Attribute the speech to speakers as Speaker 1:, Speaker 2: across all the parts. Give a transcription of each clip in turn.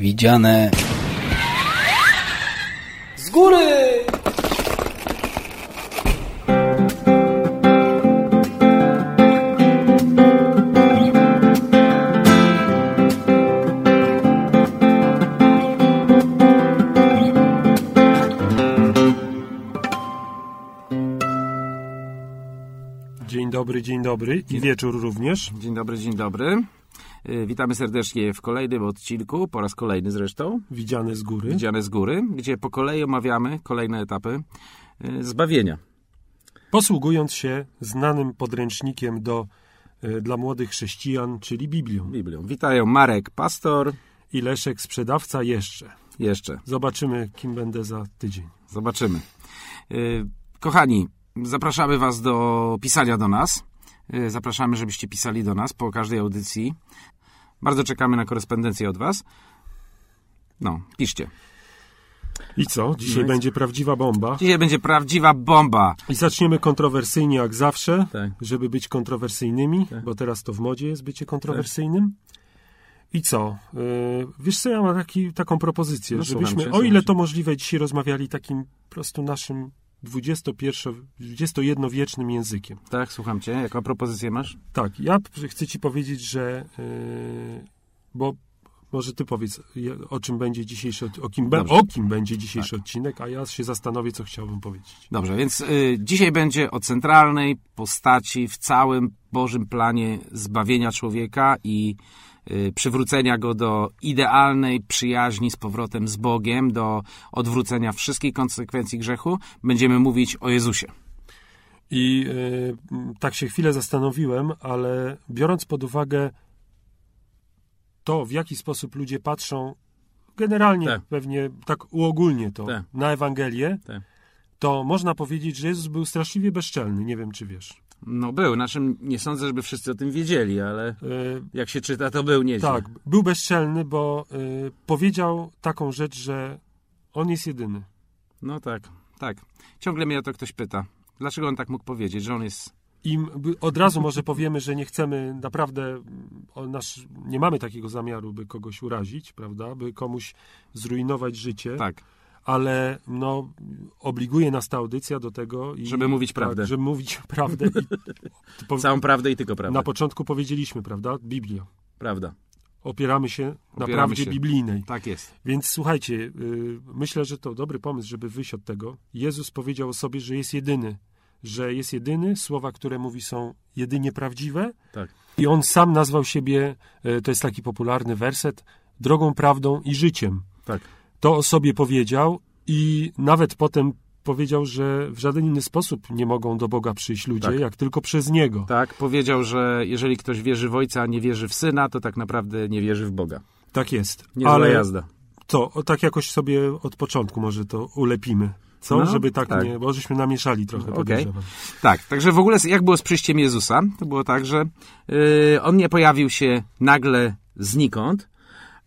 Speaker 1: Widziane
Speaker 2: Z góry!
Speaker 3: Dzień dobry, dzień dobry i wieczór również.
Speaker 4: Dzień dobry, dzień dobry. Y, Witamy serdecznie w kolejnym odcinku, po raz kolejny zresztą,
Speaker 3: Widziane z góry.
Speaker 4: widziane z góry, gdzie po kolei omawiamy kolejne etapy y, zbawienia.
Speaker 3: Posługując się znanym podręcznikiem do, e, dla młodych chrześcijan, czyli Biblią.
Speaker 4: Biblią. Witają Marek, pastor,
Speaker 3: I Leszek, sprzedawca jeszcze.
Speaker 4: jeszcze.
Speaker 3: Zobaczymy, kim będę za tydzień.
Speaker 4: Zobaczymy. Y, Kochani, zapraszamy Was do pisania do nas. Y, Zapraszamy, żebyście pisali do nas po każdej audycji. Bardzo czekamy na korespondencję od Was. No, piszcie.
Speaker 3: I co? Dzisiaj
Speaker 4: No i co?
Speaker 3: będzie prawdziwa bomba.
Speaker 4: Dzisiaj będzie prawdziwa bomba.
Speaker 3: I zaczniemy kontrowersyjnie jak zawsze,
Speaker 4: Tak.
Speaker 3: żeby być kontrowersyjnymi,
Speaker 4: Tak.
Speaker 3: bo teraz to w modzie jest bycie kontrowersyjnym. I co? Yy, wiesz co, ja mam taki, taką propozycję,
Speaker 4: No,
Speaker 3: żebyśmy,
Speaker 4: cię,
Speaker 3: o ile to możliwe, dzisiaj rozmawiali takim po prostu naszym 21, 21-wiecznym językiem.
Speaker 4: Tak, słucham Cię. Jaką propozycję masz?
Speaker 3: Tak, ja chcę ci powiedzieć, że yy, bo może ty powiedz, o czym będzie dzisiejszy, o kim, be, o kim będzie dzisiejszy
Speaker 4: Tak.
Speaker 3: odcinek, a ja się zastanowię, co chciałbym powiedzieć.
Speaker 4: Dobrze, więc y, dzisiaj będzie o centralnej postaci w całym Bożym planie zbawienia człowieka i przywrócenia go do idealnej przyjaźni z powrotem z Bogiem, do odwrócenia wszystkich konsekwencji grzechu. Będziemy mówić o Jezusie.
Speaker 3: I y, m, tak się chwilę zastanowiłem, ale biorąc pod uwagę to, w jaki sposób ludzie patrzą, generalnie
Speaker 4: Tak.
Speaker 3: pewnie tak uogólnie to,
Speaker 4: Tak.
Speaker 3: na Ewangelię,
Speaker 4: Tak.
Speaker 3: to można powiedzieć, że Jezus był straszliwie bezczelny. Nie wiem, czy wiesz.
Speaker 4: No był, naszym nie sądzę, żeby wszyscy o tym wiedzieli, ale
Speaker 3: Y,
Speaker 4: jak się czyta, to był nieźle.
Speaker 3: tak, był bezczelny, bo y, powiedział taką rzecz, że on jest jedyny.
Speaker 4: No tak, tak. Ciągle mnie o to ktoś pyta. Dlaczego on tak mógł powiedzieć, że on jest...
Speaker 3: I od razu może powiemy, że nie chcemy naprawdę, mm, nasz, nie mamy takiego zamiaru, by kogoś urazić, prawda, by komuś zrujnować życie,
Speaker 4: Tak,
Speaker 3: ale no, obliguje nas ta audycja do tego, i,
Speaker 4: Żeby mówić
Speaker 3: tak,
Speaker 4: prawdę.
Speaker 3: żeby mówić prawdę. I, po,
Speaker 4: całą prawdę i tylko prawdę.
Speaker 3: na początku powiedzieliśmy, prawda, Biblia.
Speaker 4: Prawda.
Speaker 3: Opieramy się na
Speaker 4: Opieramy
Speaker 3: prawdzie
Speaker 4: się.
Speaker 3: biblijnej.
Speaker 4: Tak jest.
Speaker 3: Więc słuchajcie, y, myślę, że to dobry pomysł, żeby wyjść od tego. Jezus powiedział o sobie, że jest jedyny. Że jest jedyny, słowa, które mówi są jedynie prawdziwe.
Speaker 4: Tak.
Speaker 3: I on sam nazwał siebie, y, to jest taki popularny werset, drogą, prawdą i życiem.
Speaker 4: Tak.
Speaker 3: To o sobie powiedział i nawet potem powiedział, że w żaden inny sposób nie mogą do Boga przyjść ludzie,
Speaker 4: Tak.
Speaker 3: jak tylko przez Niego.
Speaker 4: Tak, powiedział, że jeżeli ktoś wierzy w Ojca, a nie wierzy w Syna, to tak naprawdę nie wierzy w Boga.
Speaker 3: Tak jest.
Speaker 4: Niezła
Speaker 3: Ale
Speaker 4: jazda.
Speaker 3: to, tak jakoś sobie od początku może to ulepimy. Co?
Speaker 4: No,
Speaker 3: Żeby tak,
Speaker 4: tak.
Speaker 3: nie, bo żeśmy namieszali trochę,
Speaker 4: Okej.
Speaker 3: podejrzewam.
Speaker 4: Tak, także w ogóle jak było z przyjściem Jezusa? To było tak, że yy, On nie pojawił się nagle znikąd,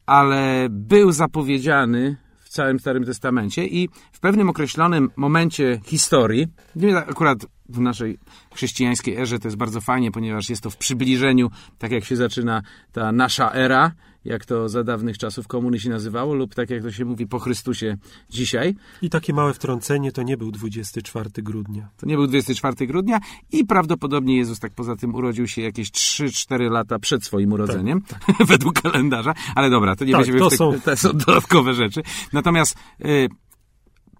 Speaker 4: ale był zapowiedziany całym Starym Testamencie i w pewnym określonym momencie historii, nie akurat w naszej chrześcijańskiej erze to jest bardzo fajnie, ponieważ jest to w przybliżeniu, tak jak się zaczyna ta nasza era, jak to za dawnych czasów komuny się nazywało, lub tak jak to się mówi po Chrystusie dzisiaj.
Speaker 3: I takie małe wtrącenie to nie był 24 grudnia.
Speaker 4: To nie był 24 grudnia i prawdopodobnie Jezus tak poza tym urodził się jakieś 3-4 lata przed swoim urodzeniem, według kalendarza. Ale dobra, to nie
Speaker 3: Tak,
Speaker 4: będziemy
Speaker 3: to
Speaker 4: w te,
Speaker 3: są-
Speaker 4: to są dodatkowe rzeczy. Natomiast y,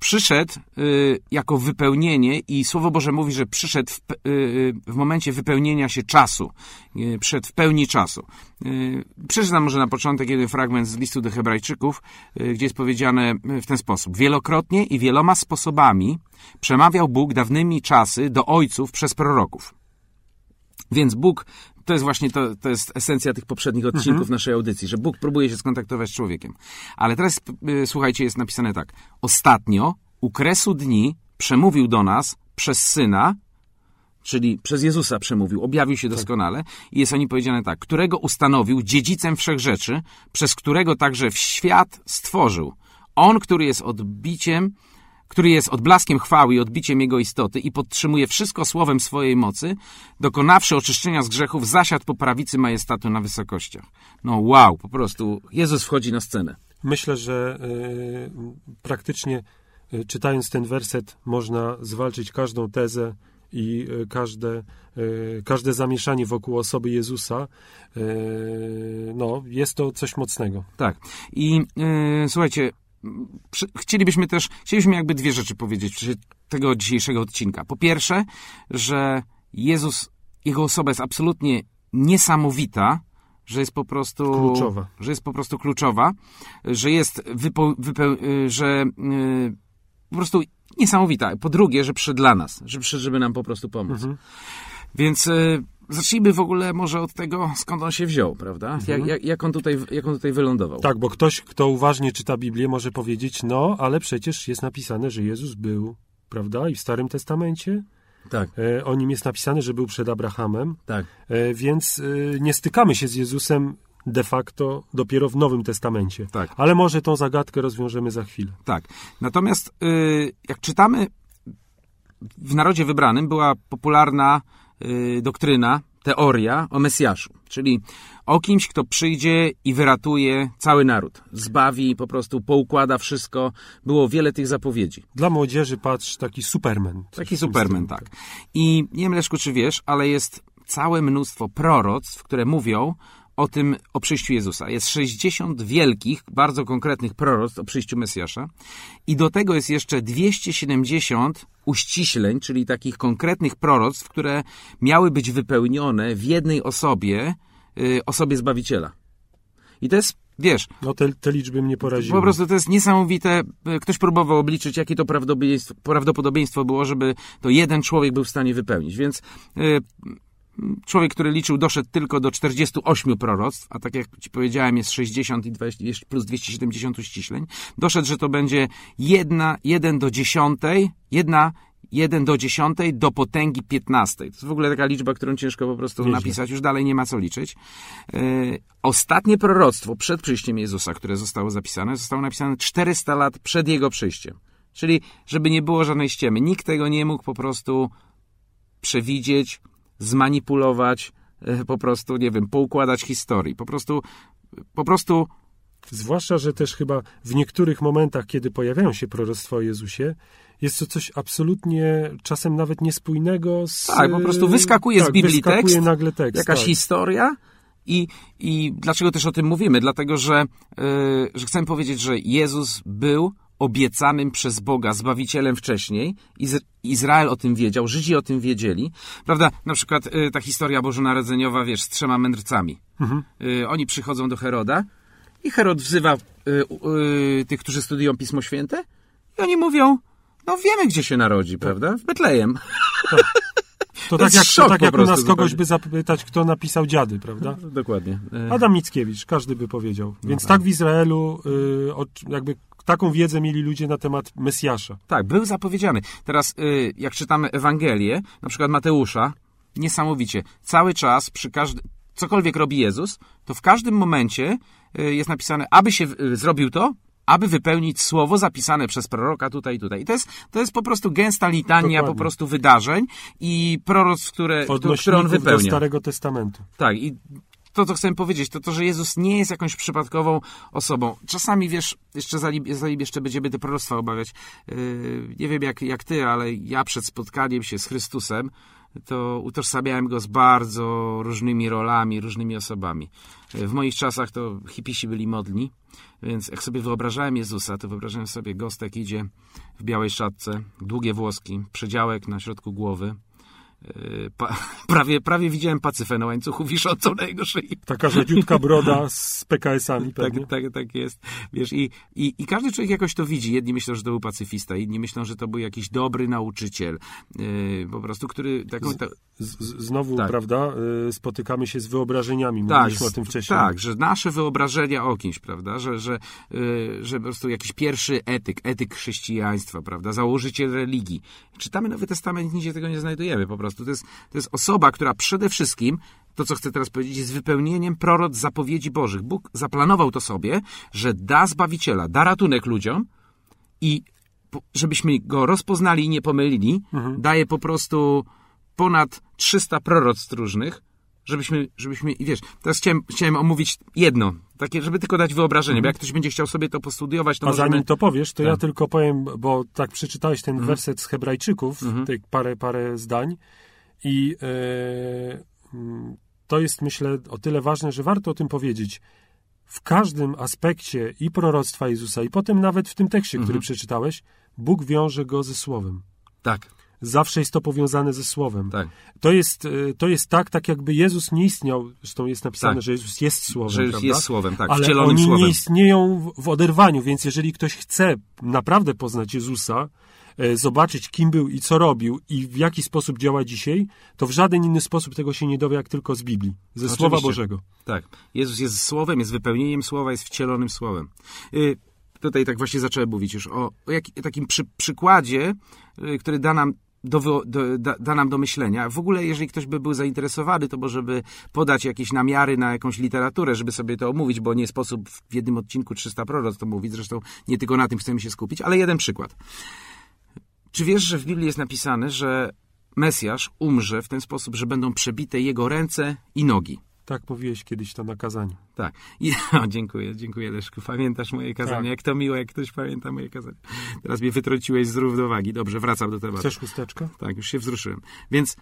Speaker 4: przyszedł y, jako wypełnienie i Słowo Boże mówi, że przyszedł w, pe- y, w momencie wypełnienia się czasu. Y, przyszedł w pełni czasu. Y, przeczytam może na początek jeden fragment z listu do hebrajczyków, y, gdzie jest powiedziane w ten sposób. Wielokrotnie i wieloma sposobami przemawiał Bóg dawnymi czasy do ojców przez proroków. Więc Bóg, to jest właśnie to, to jest esencja tych poprzednich odcinków naszej audycji, że Bóg próbuje się skontaktować z człowiekiem. Ale teraz, y, słuchajcie, jest napisane tak. Ostatnio, u kresu dni, przemówił do nas przez Syna, czyli przez Jezusa przemówił, objawił się doskonale i jest o nim powiedziane tak, którego ustanowił dziedzicem wszech rzeczy, przez którego także w świat stworzył. On, który jest odbiciem, który jest odblaskiem chwały i odbiciem jego istoty i podtrzymuje wszystko słowem swojej mocy, dokonawszy oczyszczenia z grzechów, zasiadł po prawicy majestatu na wysokościach. No wow, po prostu Jezus wchodzi na scenę.
Speaker 3: myślę, że y, praktycznie y, czytając ten werset można zwalczyć każdą tezę i y, każde, y, każde zamieszanie wokół osoby Jezusa. Y, no, jest to coś mocnego.
Speaker 4: Tak. I yy, słuchajcie, chcielibyśmy też, chcielibyśmy jakby dwie rzeczy powiedzieć w czasie tego dzisiejszego odcinka. Po pierwsze, że Jezus, Jego osoba jest absolutnie niesamowita, że jest po prostu
Speaker 3: Kluczowa.
Speaker 4: że jest po prostu kluczowa, że jest wypo, wypeł, y, że yy, po prostu niesamowita. Po drugie, że przyszedł dla nas, że przyszedł, żeby nam po prostu pomóc.
Speaker 3: Mhm.
Speaker 4: Więc y, zacznijmy w ogóle może od tego, skąd on się wziął, prawda? Jak, jak, jak, on tutaj, jak on tutaj wylądował.
Speaker 3: Tak, bo ktoś, kto uważnie czyta Biblię, może powiedzieć, no, ale przecież jest napisane, że Jezus był, prawda? I w Starym Testamencie
Speaker 4: tak,
Speaker 3: e, o nim jest napisane, że był przed Abrahamem,
Speaker 4: tak.
Speaker 3: e, więc e, nie stykamy się z Jezusem de facto dopiero w Nowym Testamencie.
Speaker 4: Tak.
Speaker 3: Ale może tą zagadkę rozwiążemy za chwilę.
Speaker 4: Tak. Natomiast y, jak czytamy, w narodzie wybranym była popularna doktryna, teoria o Mesjaszu, czyli o kimś, kto przyjdzie i wyratuje cały naród. Zbawi, po prostu poukłada wszystko. Było wiele tych zapowiedzi.
Speaker 3: Dla młodzieży patrz taki Superman.
Speaker 4: Taki Superman, tak. I nie wiem, Leszku, czy wiesz, ale jest całe mnóstwo proroctw, które mówią o tym, o przyjściu Jezusa. Jest 60 wielkich, bardzo konkretnych proroctw o przyjściu Mesjasza i do tego jest jeszcze 270 uściśleń, czyli takich konkretnych proroctw, które miały być wypełnione w jednej osobie, y, osobie Zbawiciela. I to jest, wiesz,
Speaker 3: No te, te liczby mnie poraziły.
Speaker 4: po prostu to jest niesamowite. Ktoś próbował obliczyć, jakie to prawdopodobieństwo, prawdopodobieństwo było, żeby to jeden człowiek był w stanie wypełnić. Więc y, człowiek, który liczył, doszedł tylko do 48 proroctw, a tak jak ci powiedziałem, jest 60 i 20, jeszcze plus 270 uściśleń. Doszedł, że to będzie jedna, 1 do 10, jedna 1 do 10 do potęgi 15. To jest w ogóle taka liczba, którą ciężko po prostu
Speaker 3: Nieźle.
Speaker 4: napisać. Już dalej nie ma co liczyć. Yy, ostatnie proroctwo przed przyjściem Jezusa, które zostało zapisane, zostało napisane 400 lat przed Jego przyjściem. Czyli, żeby nie było żadnej ściemy. Nikt tego nie mógł po prostu przewidzieć, zmanipulować, e, po prostu, nie wiem, poukładać historii. Po prostu, po prostu,
Speaker 3: Zwłaszcza, że też chyba w niektórych momentach, kiedy pojawiają się proroctwa o Jezusie, jest to coś absolutnie czasem nawet niespójnego z...
Speaker 4: Tak, po prostu wyskakuje z
Speaker 3: tak,
Speaker 4: Biblii
Speaker 3: wyskakuje
Speaker 4: tekst,
Speaker 3: nagle tekst.
Speaker 4: jakaś
Speaker 3: tak.
Speaker 4: historia. I, I dlaczego też o tym mówimy? Dlatego, że, yy, że chcę powiedzieć, że Jezus był obiecanym przez Boga Zbawicielem wcześniej. Iz Izrael o tym wiedział, Żydzi o tym wiedzieli. Prawda? Na przykład yy, ta historia bożonarodzeniowa, wiesz, z trzema mędrcami.
Speaker 3: Mhm.
Speaker 4: Yy, oni przychodzą do Heroda i Herod wzywa yy, tych, którzy studiują Pismo Święte i oni mówią, no wiemy, gdzie się narodzi, prawda? W Betlejem.
Speaker 3: To,
Speaker 4: To
Speaker 3: tak jak, to tak jak u nas kogoś
Speaker 4: zupełnie.
Speaker 3: by zapytać, kto napisał Dziady, prawda?
Speaker 4: Dokładnie.
Speaker 3: Adam Mickiewicz, każdy by powiedział. Więc
Speaker 4: tak.
Speaker 3: tak w Izraelu y, jakby taką wiedzę mieli ludzie na temat Mesjasza.
Speaker 4: Tak, był zapowiedziany. Teraz, y, jak czytamy Ewangelię, na przykład Mateusza, niesamowicie, cały czas, przy każdym, cokolwiek robi Jezus, to w każdym momencie y, jest napisane, aby się y, zrobił to, aby wypełnić słowo zapisane przez proroka tutaj i tutaj. I to jest, to jest po prostu gęsta litania
Speaker 3: Dokładnie.
Speaker 4: po prostu wydarzeń i proroctw, które, które on wypełnia.
Speaker 3: Starego Testamentu.
Speaker 4: Tak, i to, co chcę powiedzieć, to to, że Jezus nie jest jakąś przypadkową osobą. Czasami, wiesz, jeszcze zanim, zanim jeszcze będziemy te proroctwa obawiać, yy, nie wiem jak, jak ty, ale ja przed spotkaniem się z Chrystusem, to utożsamiałem go z bardzo różnymi rolami, różnymi osobami. Yy, W moich czasach to hipisi byli modni, więc jak sobie wyobrażałem Jezusa, to wyobrażałem sobie gostek idzie w białej szatce, długie włoski, przedziałek na środku głowy, Pa, prawie, prawie widziałem pacyfę na łańcuchu wiszącą na jego szyi.
Speaker 3: Taka rzadziutka broda z PKS-ami
Speaker 4: Tak,
Speaker 3: pewnie.
Speaker 4: tak, tak jest. Wiesz, i, i, I każdy człowiek jakoś to widzi. Jedni myślą, że to był pacyfista, inni myślą, że to był jakiś dobry nauczyciel. Yy, po prostu, który taką... Ta,
Speaker 3: Z, z, znowu,
Speaker 4: Tak.
Speaker 3: prawda, y, spotykamy się z wyobrażeniami.
Speaker 4: tak,
Speaker 3: Mówiliśmy o tym wcześniej.
Speaker 4: tak, że nasze wyobrażenia o kimś, prawda, że, że, yy, że po prostu jakiś pierwszy etyk, etyk chrześcijaństwa, prawda, założyciel religii. Czytamy Nowy Testament, nigdzie tego nie znajdujemy po prostu. To jest, to jest osoba, która przede wszystkim to, co chcę teraz powiedzieć, jest wypełnieniem proroc zapowiedzi Bożych. Bóg zaplanował to sobie, że da Zbawiciela, da ratunek ludziom i żebyśmy go rozpoznali i nie pomylili, daje po prostu ponad 300 proroctw różnych, żebyśmy, żebyśmy, i wiesz, teraz chciałem, chciałem omówić jedno, takie, żeby tylko dać wyobrażenie, bo jak ktoś będzie chciał sobie to postudiować, to
Speaker 3: A
Speaker 4: możemy...
Speaker 3: zanim to powiesz, to ja
Speaker 4: Tak.
Speaker 3: tylko powiem, bo tak przeczytałeś ten werset z Hebrajczyków, tych parę, parę zdań i e, mm, to jest, myślę, o tyle ważne, że warto o tym powiedzieć. W każdym aspekcie i proroctwa Jezusa, i potem nawet w tym tekście, który przeczytałeś, Bóg wiąże go ze Słowem.
Speaker 4: Tak,
Speaker 3: Zawsze jest to powiązane ze Słowem.
Speaker 4: tak.
Speaker 3: To jest, e, to jest tak, tak jakby Jezus nie istniał, zresztą jest napisane,
Speaker 4: Tak.
Speaker 3: że Jezus jest Słowem,
Speaker 4: Że
Speaker 3: prawda?
Speaker 4: jest słowem, tak,
Speaker 3: Ale
Speaker 4: wcielonym
Speaker 3: oni
Speaker 4: słowem.
Speaker 3: nie istnieją w, oderwaniu, więc jeżeli ktoś chce naprawdę poznać Jezusa, e, zobaczyć kim był i co robił i w jaki sposób działa dzisiaj, to w żaden inny sposób tego się nie dowie, jak tylko z Biblii, ze
Speaker 4: Oczywiście.
Speaker 3: Słowa Bożego.
Speaker 4: Tak. Jezus jest słowem, jest wypełnieniem słowa, jest wcielonym słowem. Y, tutaj tak właśnie zacząłem mówić już o, o jak, takim przy, przykładzie, y, który da nam do, do, da, da nam do myślenia. W ogóle, jeżeli ktoś by był zainteresowany, to może by podać jakieś namiary na jakąś literaturę, żeby sobie to omówić, bo nie sposób w jednym odcinku 300 proroc to mówić. Zresztą nie tylko na tym chcemy się skupić, ale jeden przykład. Czy wiesz, że w Biblii jest napisane, że Mesjasz umrze w ten sposób, że będą przebite jego ręce i nogi?
Speaker 3: Tak mówiłeś kiedyś to na kazaniu.
Speaker 4: Tak. O, dziękuję, dziękuję Leszku. Pamiętasz moje kazanie.
Speaker 3: Tak.
Speaker 4: Jak to miło, jak ktoś pamięta moje kazanie. Teraz mnie wytrąciłeś z równowagi. Dobrze, wracam do tematu.
Speaker 3: Chcesz chusteczkę?
Speaker 4: Tak, już się wzruszyłem. Więc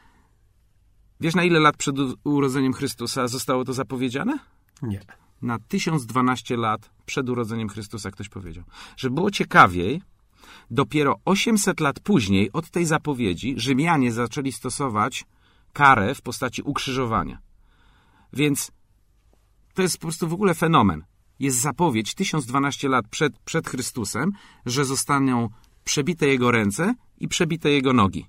Speaker 4: wiesz, na ile lat przed urodzeniem Chrystusa zostało to zapowiedziane?
Speaker 3: Nie.
Speaker 4: Na 1012 lat przed urodzeniem Chrystusa ktoś powiedział. Że było ciekawiej, dopiero 800 lat później od tej zapowiedzi Rzymianie zaczęli stosować karę w postaci ukrzyżowania. Więc to jest po prostu w ogóle fenomen. Jest zapowiedź 1012 lat przed, przed Chrystusem, że zostaną przebite jego ręce i przebite jego nogi.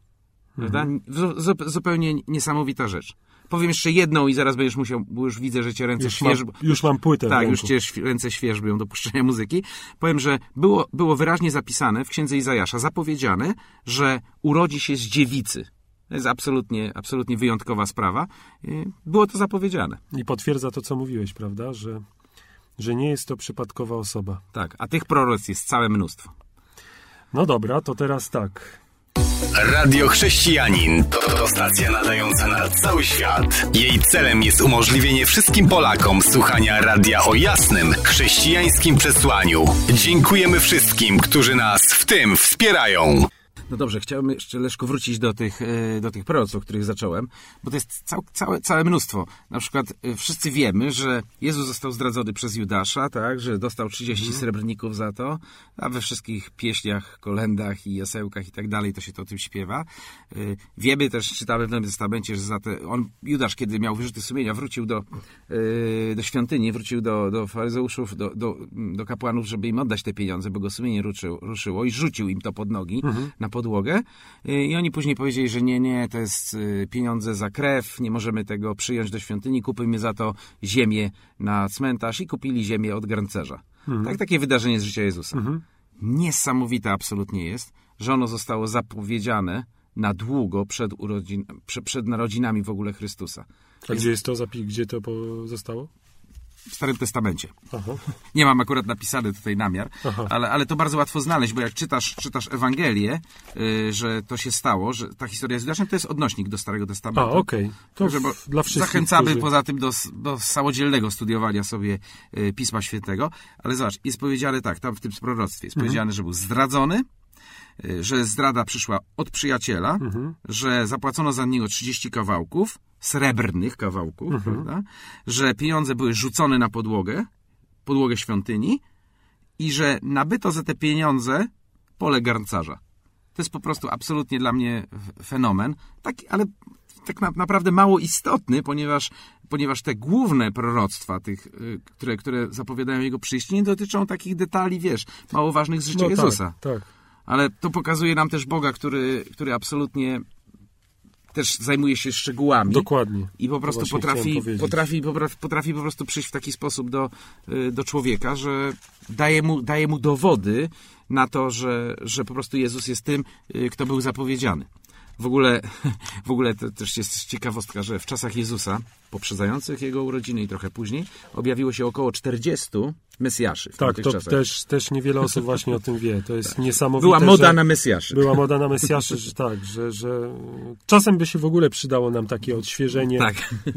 Speaker 4: Zu- zu- zupełnie niesamowita rzecz. Powiem jeszcze jedną i zaraz będziesz musiał, bo już widzę, że cię ręce
Speaker 3: Już mam, już mam płytę
Speaker 4: Tak, już cię ręce świeżbią do puszczenia muzyki. Powiem, że było, było wyraźnie zapisane w księdze Izajasza, zapowiedziane, że urodzi się z dziewicy. To jest absolutnie, absolutnie wyjątkowa sprawa. Było to zapowiedziane.
Speaker 3: I potwierdza to, co mówiłeś, prawda? Że, że nie jest to przypadkowa osoba.
Speaker 4: Tak, a tych proroc jest całe mnóstwo.
Speaker 3: No dobra, to teraz tak.
Speaker 1: Radio Chrześcijanin to, to stacja nadająca na cały świat. Jej celem jest umożliwienie wszystkim Polakom słuchania radia o jasnym, chrześcijańskim przesłaniu. Dziękujemy wszystkim, którzy nas w tym wspierają.
Speaker 4: No dobrze, chciałbym jeszcze, Leszku, wrócić do tych, e, do tych proroc, o których zacząłem, bo to jest cał, całe, całe mnóstwo. Na przykład e, wszyscy wiemy, że Jezus został zdradzony przez Judasza, tak, że dostał 30 srebrników za to, a we wszystkich pieśniach, kolendach i jasełkach i tak dalej to się to o tym śpiewa. E, Wiemy też, czytamy w Nowym Testamencie, że za te, on, Judasz, kiedy miał wyrzuty sumienia, wrócił do, do świątyni, wrócił do, do faryzeuszów, do, do, do kapłanów, żeby im oddać te pieniądze, bo go sumienie ruszył, ruszyło i rzucił im to pod nogi na podłogę. Y, I oni później powiedzieli, że nie, nie, to jest y, pieniądze za krew, nie możemy tego przyjąć do świątyni, kupimy za to ziemię na cmentarz i kupili ziemię od garncerza. Tak, takie wydarzenie z życia Jezusa. Niesamowite absolutnie jest, że ono zostało zapowiedziane na długo przed, urodzin, prze, przed narodzinami w ogóle Chrystusa.
Speaker 3: A gdzie jest to? Gdzie to zostało?
Speaker 4: W Starym Testamencie.
Speaker 3: Aha.
Speaker 4: Nie mam akurat napisany tutaj namiar, ale, ale to bardzo łatwo znaleźć, bo jak czytasz, czytasz Ewangelię, y, że to się stało, że ta historia z Judaszem to jest odnośnik do Starego
Speaker 3: A,
Speaker 4: Testamentu.
Speaker 3: okej. To
Speaker 4: Także, bo
Speaker 3: w- dla wszystkich,
Speaker 4: Zachęcamy
Speaker 3: którzy...
Speaker 4: poza tym do, do samodzielnego studiowania sobie y, Pisma Świętego, ale zobacz, jest powiedziane tak, tam w tym proroctwie jest powiedziane, że był zdradzony, że zdrada przyszła od przyjaciela, że zapłacono za niego 30 kawałków, srebrnych kawałków, prawda? że pieniądze były rzucone na podłogę, podłogę świątyni i że nabyto za te pieniądze pole garncarza. To jest po prostu absolutnie dla mnie fenomen, taki, ale tak na, naprawdę mało istotny, ponieważ, ponieważ te główne proroctwa, tych, y, które, które zapowiadają jego przyjście, nie dotyczą takich detali, wiesz, mało ważnych z życia
Speaker 3: No
Speaker 4: Jezusa.
Speaker 3: tak, tak.
Speaker 4: Ale to pokazuje nam też Boga, który, który absolutnie też zajmuje się szczegółami.
Speaker 3: Dokładnie.
Speaker 4: I po prostu potrafi, potrafi, potrafi, potrafi po prostu przyjść w taki sposób do, y, do człowieka, że daje mu, daje mu dowody na to, że, że po prostu Jezus jest tym, y, kto był zapowiedziany. W ogóle, w ogóle to też jest ciekawostka, że w czasach Jezusa, poprzedzających jego urodziny i trochę później, objawiło się około 40 Mesjaszy w
Speaker 3: Tak, to
Speaker 4: czasach.
Speaker 3: też, też niewiele osób właśnie o tym wie. To jest niesamowite.
Speaker 4: Była moda
Speaker 3: że...
Speaker 4: na Mesjaszy.
Speaker 3: Była moda na Mesjaszy, że tak, że, że czasem by się w ogóle przydało nam takie odświeżenie,
Speaker 4: Tak.
Speaker 3: e,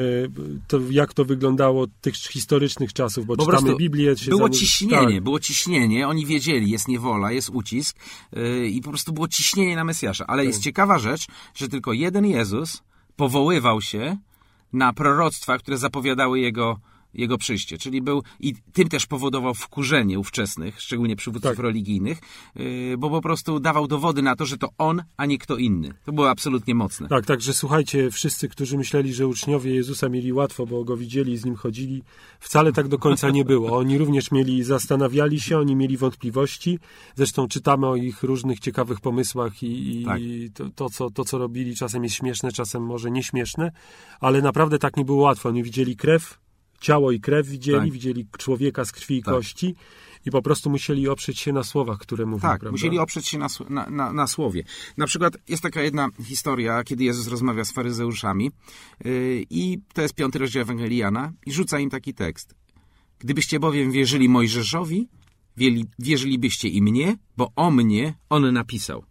Speaker 3: to, jak to wyglądało tych historycznych czasów, bo
Speaker 4: Po
Speaker 3: czytamy Biblię. Się
Speaker 4: Było
Speaker 3: zam-
Speaker 4: ciśnienie,
Speaker 3: Tak,
Speaker 4: było ciśnienie, oni wiedzieli, jest niewola, jest ucisk yy, i po prostu było ciśnienie na Mesjasza. Ale
Speaker 3: Tak.
Speaker 4: jest ciekawa rzecz, że tylko jeden Jezus powoływał się na proroctwa, które zapowiadały jego, jego przyjście. Czyli był i tym też powodował wkurzenie ówczesnych, szczególnie przywódców
Speaker 3: Tak.
Speaker 4: religijnych, yy, bo po prostu dawał dowody na to, że to on, a nie kto inny. To było absolutnie mocne.
Speaker 3: Tak, także słuchajcie, wszyscy, którzy myśleli, że uczniowie Jezusa mieli łatwo, bo go widzieli i z nim chodzili, wcale tak do końca nie było. Oni również mieli, zastanawiali się, oni mieli wątpliwości. Zresztą czytamy o ich różnych ciekawych pomysłach i, i
Speaker 4: Tak.
Speaker 3: to, to, co, to, co robili, czasem jest śmieszne, czasem może nieśmieszne, ale naprawdę tak nie było łatwo. Oni widzieli krew, ciało i krew widzieli,
Speaker 4: Tak.
Speaker 3: widzieli człowieka z krwi i
Speaker 4: Tak.
Speaker 3: kości i po prostu musieli oprzeć się na słowach, które mówił.
Speaker 4: Tak,
Speaker 3: prawda?
Speaker 4: musieli oprzeć się na, na, na, na słowie. Na przykład jest taka jedna historia, kiedy Jezus rozmawia z faryzeuszami yy, i to jest piąty rozdział Ewangelii Jana i rzuca im taki tekst. Gdybyście bowiem wierzyli Mojżeszowi, wierzylibyście i mnie, bo o mnie on napisał.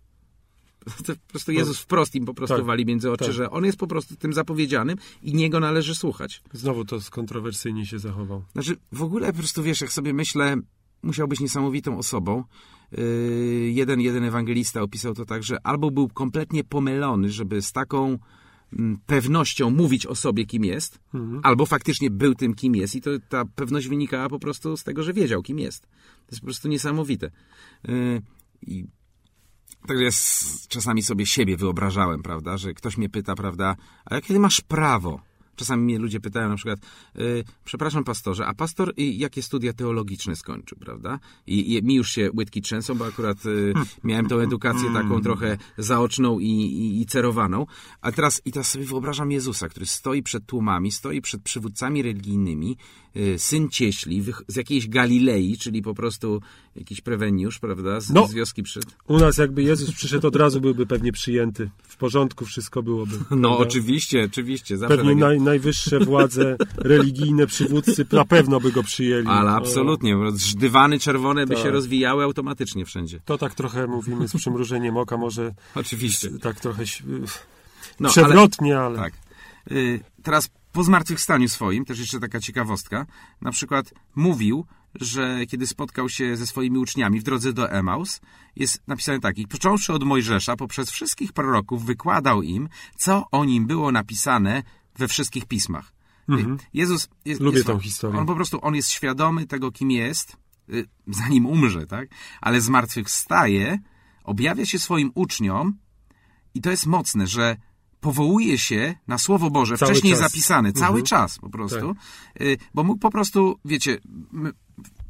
Speaker 4: To po prostu Jezus wprost im po prostu
Speaker 3: Tak,
Speaker 4: wali między oczy,
Speaker 3: tak.
Speaker 4: że on jest po prostu tym zapowiedzianym i niego należy słuchać.
Speaker 3: Znowu to kontrowersyjnie się zachował.
Speaker 4: Znaczy, w ogóle po prostu wiesz, jak sobie myślę, musiał być niesamowitą osobą. Yy, jeden, jeden ewangelista opisał to tak, że albo był kompletnie pomylony, żeby z taką mm, pewnością mówić o sobie, kim jest, albo faktycznie był tym, kim jest i to ta pewność wynikała po prostu z tego, że wiedział, kim jest. To jest po prostu niesamowite. Yy, I Także czasami sobie siebie wyobrażałem, prawda, że ktoś mnie pyta, prawda, a jakie ty masz prawo? Czasami mnie ludzie pytają na przykład, y, przepraszam pastorze, a pastor y, jakie studia teologiczne skończył, prawda? I, I mi już się łydki trzęsą, bo akurat y, miałem tą edukację taką trochę zaoczną i, i, i cerowaną. A teraz, i teraz sobie wyobrażam Jezusa, który stoi przed tłumami, stoi przed przywódcami religijnymi, y, syn cieśli wych- z jakiejś Galilei, czyli po prostu jakiś preweniusz, prawda, z,
Speaker 3: No.
Speaker 4: z wioski przed...
Speaker 3: U nas jakby Jezus przyszedł od razu byłby pewnie przyjęty. W porządku wszystko byłoby.
Speaker 4: No
Speaker 3: prawda?
Speaker 4: oczywiście, oczywiście. Zawsze
Speaker 3: Pewnie
Speaker 4: takie...
Speaker 3: naj, najwyższe władze religijne, przywódcy na pewno by go przyjęli.
Speaker 4: Ale
Speaker 3: No,
Speaker 4: absolutnie. Dywany czerwone by
Speaker 3: Tak.
Speaker 4: się rozwijały automatycznie wszędzie.
Speaker 3: To tak trochę mówimy z przymrużeniem oka, może
Speaker 4: Oczywiście.
Speaker 3: tak trochę ś-
Speaker 4: No,
Speaker 3: przewrotnie, ale,
Speaker 4: Tak. Y, teraz po zmartwychwstaniu swoim, też jeszcze taka ciekawostka, na przykład mówił, że kiedy spotkał się ze swoimi uczniami w drodze do Emaus, jest napisane tak, i począwszy od Mojżesza, poprzez wszystkich proroków wykładał im, co o nim było napisane we wszystkich pismach. Y, Jezus jest,
Speaker 3: Lubię
Speaker 4: jest,
Speaker 3: tą historię.
Speaker 4: On po prostu, on jest świadomy tego, kim jest, y, zanim umrze, tak? Ale zmartwychwstaje, objawia się swoim uczniom i to jest mocne, że powołuje się na Słowo Boże,
Speaker 3: Cały
Speaker 4: wcześniej
Speaker 3: czas.
Speaker 4: zapisane, cały
Speaker 3: Mhm.
Speaker 4: czas po prostu, Y, bo mógł po prostu, wiecie,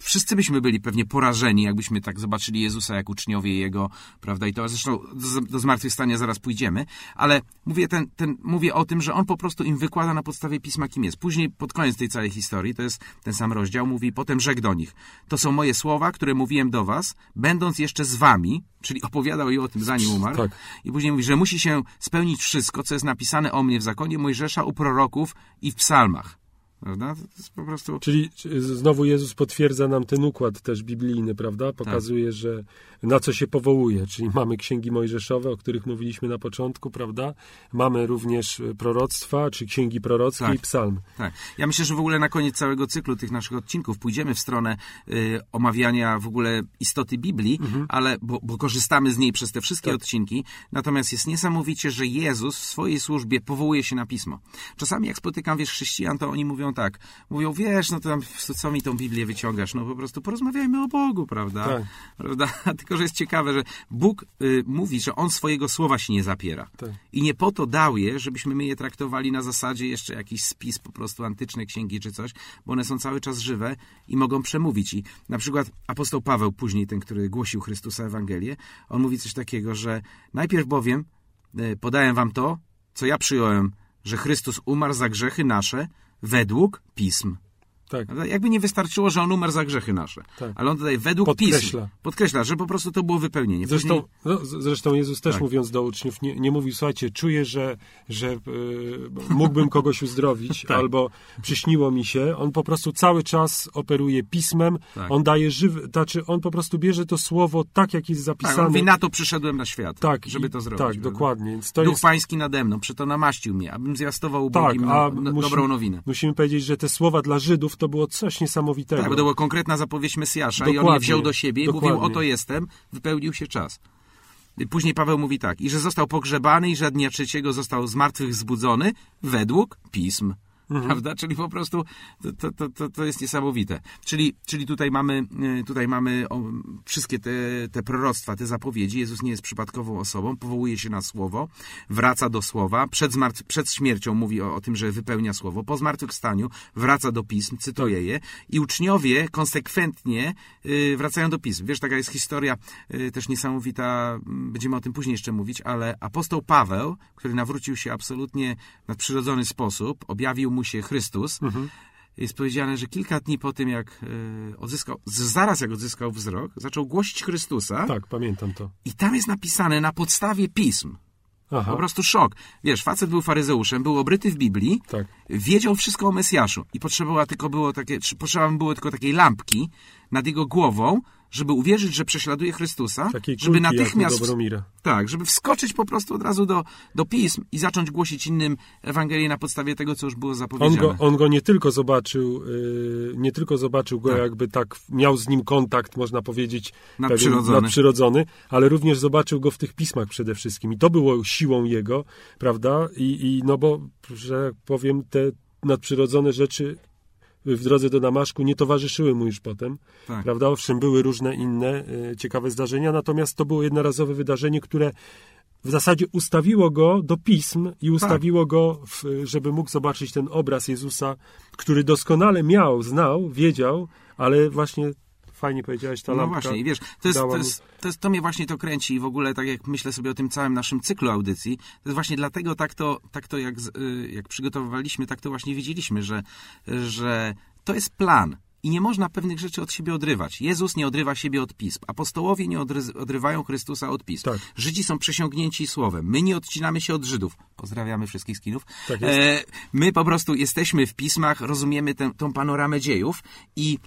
Speaker 4: wszyscy byśmy byli pewnie porażeni, jakbyśmy tak zobaczyli Jezusa jak uczniowie Jego, prawda, i to zresztą do, do zmartwychwstania zaraz pójdziemy, ale mówię, ten, ten, mówię o tym, że On po prostu im wykłada na podstawie Pisma, kim jest. Później, pod koniec tej całej historii, to jest ten sam rozdział, mówi, potem rzekł do nich, to są moje słowa, które mówiłem do was, będąc jeszcze z wami, czyli opowiadał im o tym, zanim umarł,
Speaker 3: Tak.
Speaker 4: i później mówi, że musi się spełnić wszystko, co jest napisane o mnie w zakonie Mojżesza, u proroków i w psalmach. Prawda? To jest po prostu...
Speaker 3: Czyli czy- znowu Jezus potwierdza nam ten układ też biblijny, prawda? Pokazuje, że na co się powołuje. Czyli mamy księgi mojżeszowe, o których mówiliśmy na początku, prawda? Mamy również proroctwa, czy księgi prorockie
Speaker 4: Tak.
Speaker 3: i psalm.
Speaker 4: Tak. Ja myślę, że w ogóle na koniec całego cyklu tych naszych odcinków pójdziemy w stronę y, omawiania w ogóle istoty Biblii, ale bo, bo korzystamy z niej przez te wszystkie
Speaker 3: Mhm. Tak.
Speaker 4: odcinki. Natomiast jest niesamowicie, że Jezus w swojej służbie powołuje się na pismo. Czasami jak spotykam wiesz chrześcijan, to oni mówią tak. Mówią, wiesz, no to tam co mi tą Biblię wyciągasz? No po prostu porozmawiajmy o Bogu, prawda?
Speaker 3: Tak.
Speaker 4: prawda? Tylko, że jest ciekawe, że Bóg y, mówi, że On swojego słowa się nie zapiera.
Speaker 3: Tak.
Speaker 4: I nie po to dał je, żebyśmy my je traktowali na zasadzie jeszcze jakiś spis, po prostu antyczne księgi czy coś, bo one są cały czas żywe i mogą przemówić. I na przykład apostoł Paweł, później ten, który głosił Chrystusa Ewangelię, on mówi coś takiego, że najpierw bowiem y, podaję wam to, co ja przyjąłem, że Chrystus umarł za grzechy nasze według pism.
Speaker 3: Tak.
Speaker 4: Prawda? Jakby nie wystarczyło, że on umarł za grzechy nasze.
Speaker 3: Tak.
Speaker 4: Ale on tutaj według
Speaker 3: Podkreśla.
Speaker 4: pism podkreśla, że po prostu to było wypełnienie.
Speaker 3: Zresztą,
Speaker 4: Później-
Speaker 3: no, z- zresztą Jezus też
Speaker 4: Tak.
Speaker 3: mówiąc do uczniów, nie, nie mówił, słuchajcie, czuję, że, że e, mógłbym kogoś uzdrowić,
Speaker 4: Tak.
Speaker 3: albo przyśniło mi się. On po prostu cały czas operuje pismem,
Speaker 4: Tak.
Speaker 3: on daje żywy, znaczy on po prostu bierze to słowo tak, jak jest
Speaker 4: tak,
Speaker 3: zapisane.
Speaker 4: on mówi, na to przyszedłem na świat,
Speaker 3: Tak,
Speaker 4: żeby
Speaker 3: i-
Speaker 4: to zrobić.
Speaker 3: Tak,
Speaker 4: prawda?
Speaker 3: dokładnie. Więc to
Speaker 4: Duch
Speaker 3: jest,
Speaker 4: pański nade mną, przeto namaścił mnie, abym zwiastował
Speaker 3: tak,
Speaker 4: ubogim
Speaker 3: a
Speaker 4: no, no,
Speaker 3: musimy-
Speaker 4: dobrą nowinę.
Speaker 3: Musimy powiedzieć, że te słowa dla Żydów to było coś niesamowitego.
Speaker 4: Tak, bo to była konkretna zapowiedź Mesjasza i on je
Speaker 3: Dokładnie,
Speaker 4: wziął do siebie i mówił,
Speaker 3: dokładnie.
Speaker 4: oto jestem, wypełnił się czas. Później Paweł mówi tak, i że został pogrzebany i że dnia trzeciego został z martwych zbudzony według pism.
Speaker 3: Mhm.
Speaker 4: Prawda? Czyli po prostu to, to, to, to, jest niesamowite. Czyli, czyli tutaj mamy, y, tutaj mamy wszystkie te, te proroctwa, te zapowiedzi. Jezus nie jest przypadkową osobą, powołuje się na słowo, wraca do słowa, przed, zmartw- przed śmiercią mówi o, o tym, że wypełnia słowo, po zmartwychwstaniu wraca do pism, cytuje je i uczniowie konsekwentnie y, wracają do pism. Wiesz, taka jest historia y, też niesamowita, m, będziemy o tym później jeszcze mówić, ale apostoł Paweł, który nawrócił się absolutnie w nadprzyrodzony sposób, objawił mu się Chrystus, jest powiedziane, że kilka dni po tym, jak y, odzyskał, zaraz jak odzyskał wzrok, zaczął głosić Chrystusa
Speaker 3: Tak, pamiętam to.
Speaker 4: i tam jest napisane na podstawie pism.
Speaker 3: Aha,
Speaker 4: Po prostu szok. Wiesz, facet był faryzeuszem, był obryty w Biblii,
Speaker 3: tak.
Speaker 4: wiedział wszystko o Mesjaszu i potrzebowało tylko było takie, potrzeba było tylko takiej lampki nad jego głową, żeby uwierzyć, że prześladuje Chrystusa,
Speaker 3: Takiej
Speaker 4: żeby natychmiast tak, żeby wskoczyć po prostu od razu do, do pism i zacząć głosić innym Ewangelię na podstawie tego, co już było
Speaker 3: On
Speaker 4: zapowiedziane.
Speaker 3: go, on go nie tylko zobaczył, y, nie tylko zobaczył go
Speaker 4: Tak.
Speaker 3: jakby tak, miał z nim kontakt, można powiedzieć,
Speaker 4: Nadprzyrodzony.
Speaker 3: pewien nadprzyrodzony, ale również zobaczył go w tych pismach przede wszystkim. I to było siłą jego, prawda? I, i no bo, że powiem, te nadprzyrodzone rzeczy w drodze do Damaszku nie towarzyszyły mu już potem,
Speaker 4: Tak.
Speaker 3: prawda? Owszem, były różne inne y, ciekawe zdarzenia, natomiast to było jednorazowe wydarzenie, które w zasadzie ustawiło go do pism i ustawiło go, w, żeby mógł zobaczyć ten obraz Jezusa, który doskonale miał, znał, wiedział, ale właśnie fajnie powiedziałeś, ta
Speaker 4: No
Speaker 3: lampka
Speaker 4: właśnie, i wiesz, to, jest, to, jest, to, jest, to mnie właśnie to kręci i w ogóle tak jak myślę sobie o tym całym naszym cyklu audycji, to jest właśnie dlatego tak to, tak to jak, y, jak przygotowywaliśmy, tak to właśnie widzieliśmy, że, że to jest plan. I nie można pewnych rzeczy od siebie odrywać. Jezus nie odrywa siebie od pism. Apostołowie nie odry- odrywają Chrystusa od pism.
Speaker 3: Tak.
Speaker 4: Żydzi są przesiągnięci słowem. My nie odcinamy się od Żydów. Pozdrawiamy wszystkich skinów.
Speaker 3: Tak.
Speaker 4: E, my po prostu jesteśmy w pismach, rozumiemy tę, tą panoramę dziejów i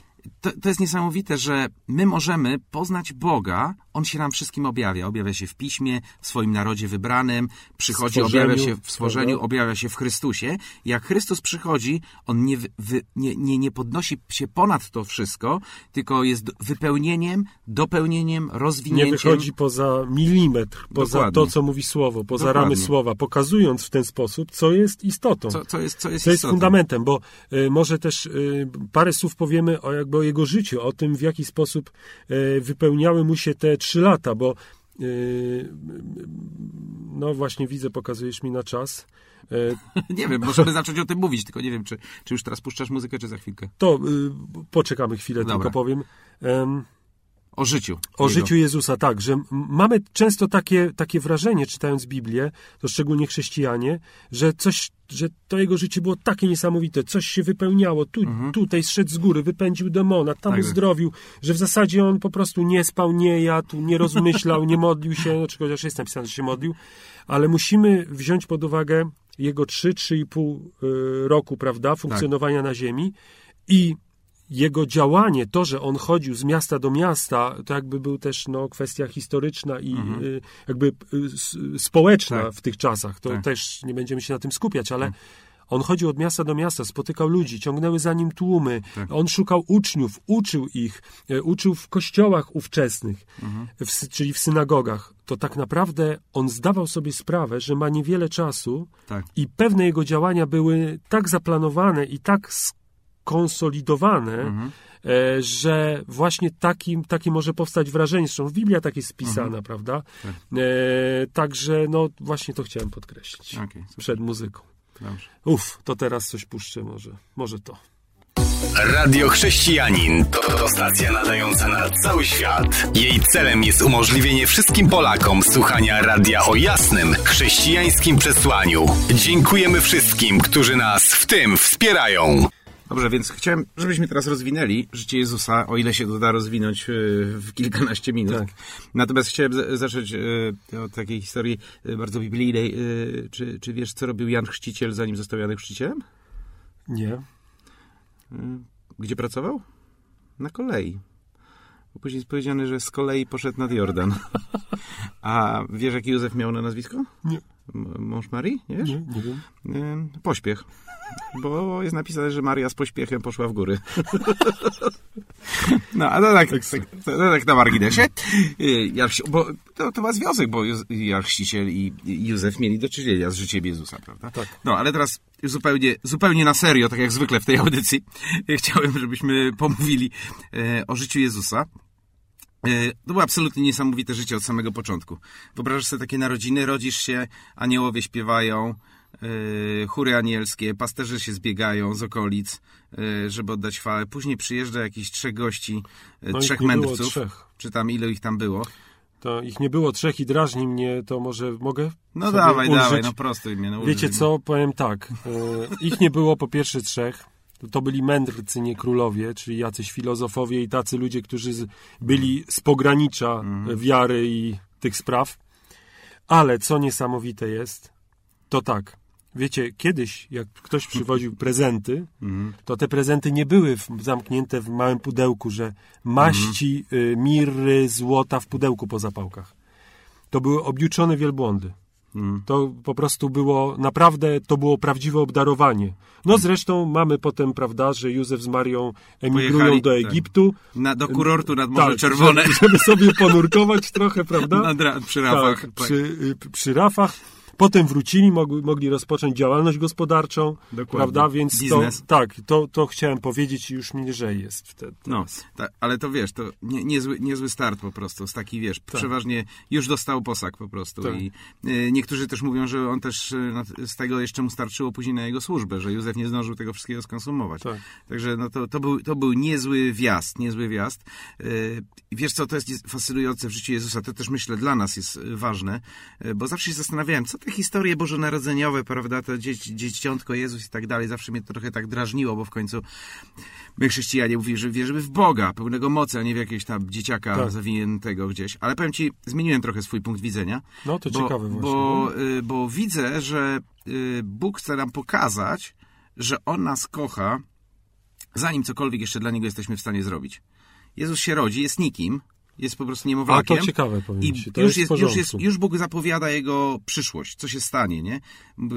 Speaker 4: to, to jest niesamowite, że my możemy poznać Boga. On się nam wszystkim objawia. Objawia się w piśmie, w swoim narodzie wybranym, przychodzi,
Speaker 3: Stworzeniu,
Speaker 4: objawia się w stworzeniu, objawia się w Chrystusie. Jak Chrystus przychodzi, on nie, wy, nie, nie, nie podnosi się ponad to wszystko, tylko jest wypełnieniem, dopełnieniem,
Speaker 3: nie
Speaker 4: rozwinięciem.
Speaker 3: wychodzi poza milimetr, poza
Speaker 4: Dokładnie.
Speaker 3: to, co mówi słowo, poza
Speaker 4: Dokładnie.
Speaker 3: ramy słowa, pokazując w ten sposób, co jest istotą.
Speaker 4: Co, co jest, co jest,
Speaker 3: Co jest
Speaker 4: istotą.
Speaker 3: fundamentem, bo y, może też y, parę słów powiemy o, jakby o jego życiu, o tym, w jaki sposób y, wypełniały mu się te trzy lata, bo y, no właśnie widzę, pokazujesz mi na czas. Y,
Speaker 4: Nie wiem, możemy zacząć o tym mówić, tylko nie wiem, czy, czy już teraz puszczasz muzykę, czy za chwilkę.
Speaker 3: to y, poczekamy chwilę,
Speaker 4: Dobra.
Speaker 3: tylko powiem. Em,
Speaker 4: O życiu.
Speaker 3: O
Speaker 4: Jego.
Speaker 3: życiu Jezusa, tak, że mamy często takie, takie wrażenie, czytając Biblię, to szczególnie chrześcijanie, że coś, że to jego życie było takie niesamowite, coś się wypełniało, tu, tutaj zszedł z góry, wypędził demona, tam
Speaker 4: Tak.
Speaker 3: uzdrowił, że w zasadzie on po prostu nie spał, nie jadł, nie rozmyślał, nie modlił się, znaczy chociaż jest napisane, że się modlił, ale musimy wziąć pod uwagę jego 3-3,5 y, roku, prawda, funkcjonowania na ziemi i jego działanie, to, że on chodził z miasta do miasta, to jakby był też no, kwestia historyczna i y, jakby y, społeczna
Speaker 4: Mhm. Tak.
Speaker 3: w tych czasach. To
Speaker 4: Tak.
Speaker 3: też nie będziemy się na tym skupiać, ale on chodził od miasta do miasta, spotykał ludzi, ciągnęły za nim tłumy.
Speaker 4: Tak.
Speaker 3: On szukał uczniów, uczył ich, e, uczył w kościołach ówczesnych,
Speaker 4: Mhm.
Speaker 3: w, czyli w synagogach. To tak naprawdę on zdawał sobie sprawę, że ma niewiele czasu
Speaker 4: Tak.
Speaker 3: i pewne jego działania były tak zaplanowane i tak skonsolidowane,
Speaker 4: Mhm.
Speaker 3: e, że właśnie taki, takie może powstać wrażenie. Zresztą Biblia tak jest spisana, prawda?
Speaker 4: Tak.
Speaker 3: E, także no właśnie to chciałem podkreślić
Speaker 4: super.
Speaker 3: przed muzyką.
Speaker 4: Dobrze.
Speaker 3: Uf, to teraz coś puszczę może. Może to.
Speaker 1: Radio Chrześcijanin to, to stacja nadająca na cały świat. Jej celem jest umożliwienie wszystkim Polakom słuchania radia o jasnym, chrześcijańskim przesłaniu. Dziękujemy wszystkim, którzy nas w tym wspierają.
Speaker 4: Dobrze, więc chciałem, żebyśmy teraz rozwinęli życie Jezusa, o ile się to da rozwinąć e, w kilkanaście minut.
Speaker 3: Tak.
Speaker 4: Natomiast chciałem zacząć e, od takiej historii e, bardzo biblijnej. Czy, czy wiesz, co robił Jan Chrzciciel, zanim został Janem Chrzcicielem?
Speaker 3: Nie.
Speaker 4: Gdzie pracował? Na kolei. Bo Później jest powiedziane, że z kolei poszedł nad Jordan. A wiesz, jaki Józef miał na nazwisko?
Speaker 3: Nie.
Speaker 4: Mąż Marii? Nie wiesz?
Speaker 3: Nie, nie wiem.
Speaker 4: Pośpiech. Bo jest napisane, że Maria z pośpiechem poszła w góry. No, a to tak, tak, tak na marginesie. Y, bo to, to ma związek, bo Jan Chrzciciel i Józef mieli do czynienia z życiem Jezusa, prawda?
Speaker 3: Tak.
Speaker 4: No, ale teraz zupełnie, zupełnie na serio, tak jak zwykle w tej audycji, chciałem, żebyśmy pomówili e, o życiu Jezusa. E, To było absolutnie niesamowite życie od samego początku. Wyobrażasz sobie takie narodziny, rodzisz się, aniołowie śpiewają, chóry anielskie, pasterze się zbiegają z okolic, e, żeby oddać chwałę. Później przyjeżdża jakichś trzech gości, e,
Speaker 3: No
Speaker 4: trzech mędrców,
Speaker 3: trzech.
Speaker 4: czy tam ilu ich tam było.
Speaker 3: To ich nie było trzech i drażni mnie, to może mogę?
Speaker 4: No dawaj,
Speaker 3: ulżyć?
Speaker 4: dawaj, no prosto mnie. No,
Speaker 3: Wiecie co, powiem tak. Ich nie było po pierwsze trzech. To byli mędrcy, nie królowie, czyli jacyś filozofowie i tacy ludzie, którzy byli z pogranicza
Speaker 4: Mhm.
Speaker 3: wiary i tych spraw. Ale co niesamowite jest, to tak. Wiecie, kiedyś, jak ktoś przywoził prezenty,
Speaker 4: Mhm.
Speaker 3: to te prezenty nie były w, zamknięte w małym pudełku, że maści, y, mirry, złota w pudełku po zapałkach. To były objuczone wielbłądy.
Speaker 4: Mhm.
Speaker 3: To po prostu było, naprawdę to było prawdziwe obdarowanie. No zresztą mamy potem, prawda, że Józef z Marią emigrują
Speaker 4: Pojechali,
Speaker 3: do
Speaker 4: tak.
Speaker 3: Egiptu.
Speaker 4: Na, do kurortu nad Morze
Speaker 3: Tak,
Speaker 4: Czerwone.
Speaker 3: Żeby, żeby sobie ponurkować trochę, prawda?
Speaker 4: Na przy rafach.
Speaker 3: Tak, przy, y, przy rafach. Potem wrócili, mogli, mogli rozpocząć działalność gospodarczą,
Speaker 4: Dokładnie.
Speaker 3: prawda? Więc
Speaker 4: Biznes.
Speaker 3: to, tak, to, to chciałem powiedzieć i już mi lżej jest wtedy.
Speaker 4: No, ta, ale to wiesz, to nie, niezły, niezły start po prostu, z taki, wiesz, przeważnie już dostał posag po prostu
Speaker 3: Tak.
Speaker 4: i y, niektórzy też mówią, że on też y, no, z tego jeszcze mu starczyło później na jego służbę, że Józef nie zdążył tego wszystkiego skonsumować.
Speaker 3: Tak.
Speaker 4: Także no to, to, był, to był niezły wjazd, niezły wjazd. Y, wiesz co, to jest fascynujące w życiu Jezusa, to też myślę dla nas jest ważne, y, bo zawsze się zastanawiałem, co te historie bożonarodzeniowe, prawda, to dzieci, dzieciątko Jezus i tak dalej, zawsze mnie to trochę tak drażniło, bo w końcu my chrześcijanie mówimy, że wierzymy w Boga, pełnego mocy, a nie w jakiegoś tam dzieciaka
Speaker 3: Tak.
Speaker 4: zawiniętego gdzieś. Ale powiem ci, zmieniłem trochę swój punkt widzenia.
Speaker 3: No to
Speaker 4: bo,
Speaker 3: ciekawe właśnie.
Speaker 4: Bo, y, bo widzę, że y, Bóg chce nam pokazać, że On nas kocha, zanim cokolwiek jeszcze dla Niego jesteśmy w stanie zrobić. Jezus się rodzi, jest nikim, jest po prostu
Speaker 3: A
Speaker 4: niemowlakiem.
Speaker 3: to ciekawe powiem
Speaker 4: I.
Speaker 3: To
Speaker 4: już,
Speaker 3: jest,
Speaker 4: jest, już, jest, już Bóg zapowiada jego przyszłość, co się stanie, nie?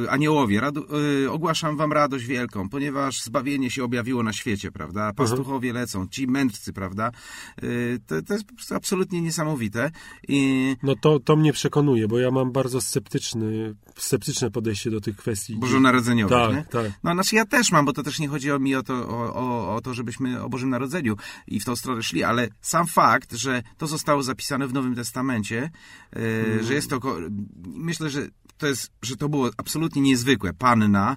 Speaker 4: Aniołowie, radu, y, ogłaszam wam radość wielką, ponieważ zbawienie się objawiło na świecie, prawda? Pastuchowie lecą, ci mędrcy, prawda? Y, to, to jest po prostu absolutnie niesamowite. I
Speaker 3: No to, to mnie przekonuje, bo ja mam bardzo sceptyczny, sceptyczne podejście do tych kwestii.
Speaker 4: bożonarodzeniowych,
Speaker 3: Tak,
Speaker 4: nie?
Speaker 3: tak.
Speaker 4: No, znaczy ja też mam, bo to też nie chodzi o mi o to, o, o, o to, żebyśmy o Bożym Narodzeniu i w tą stronę szli, ale sam fakt, że to zostało zapisane w Nowym Testamencie,
Speaker 3: Mm.
Speaker 4: że jest to, myślę, że to jest, że to było absolutnie niezwykłe. Panna e,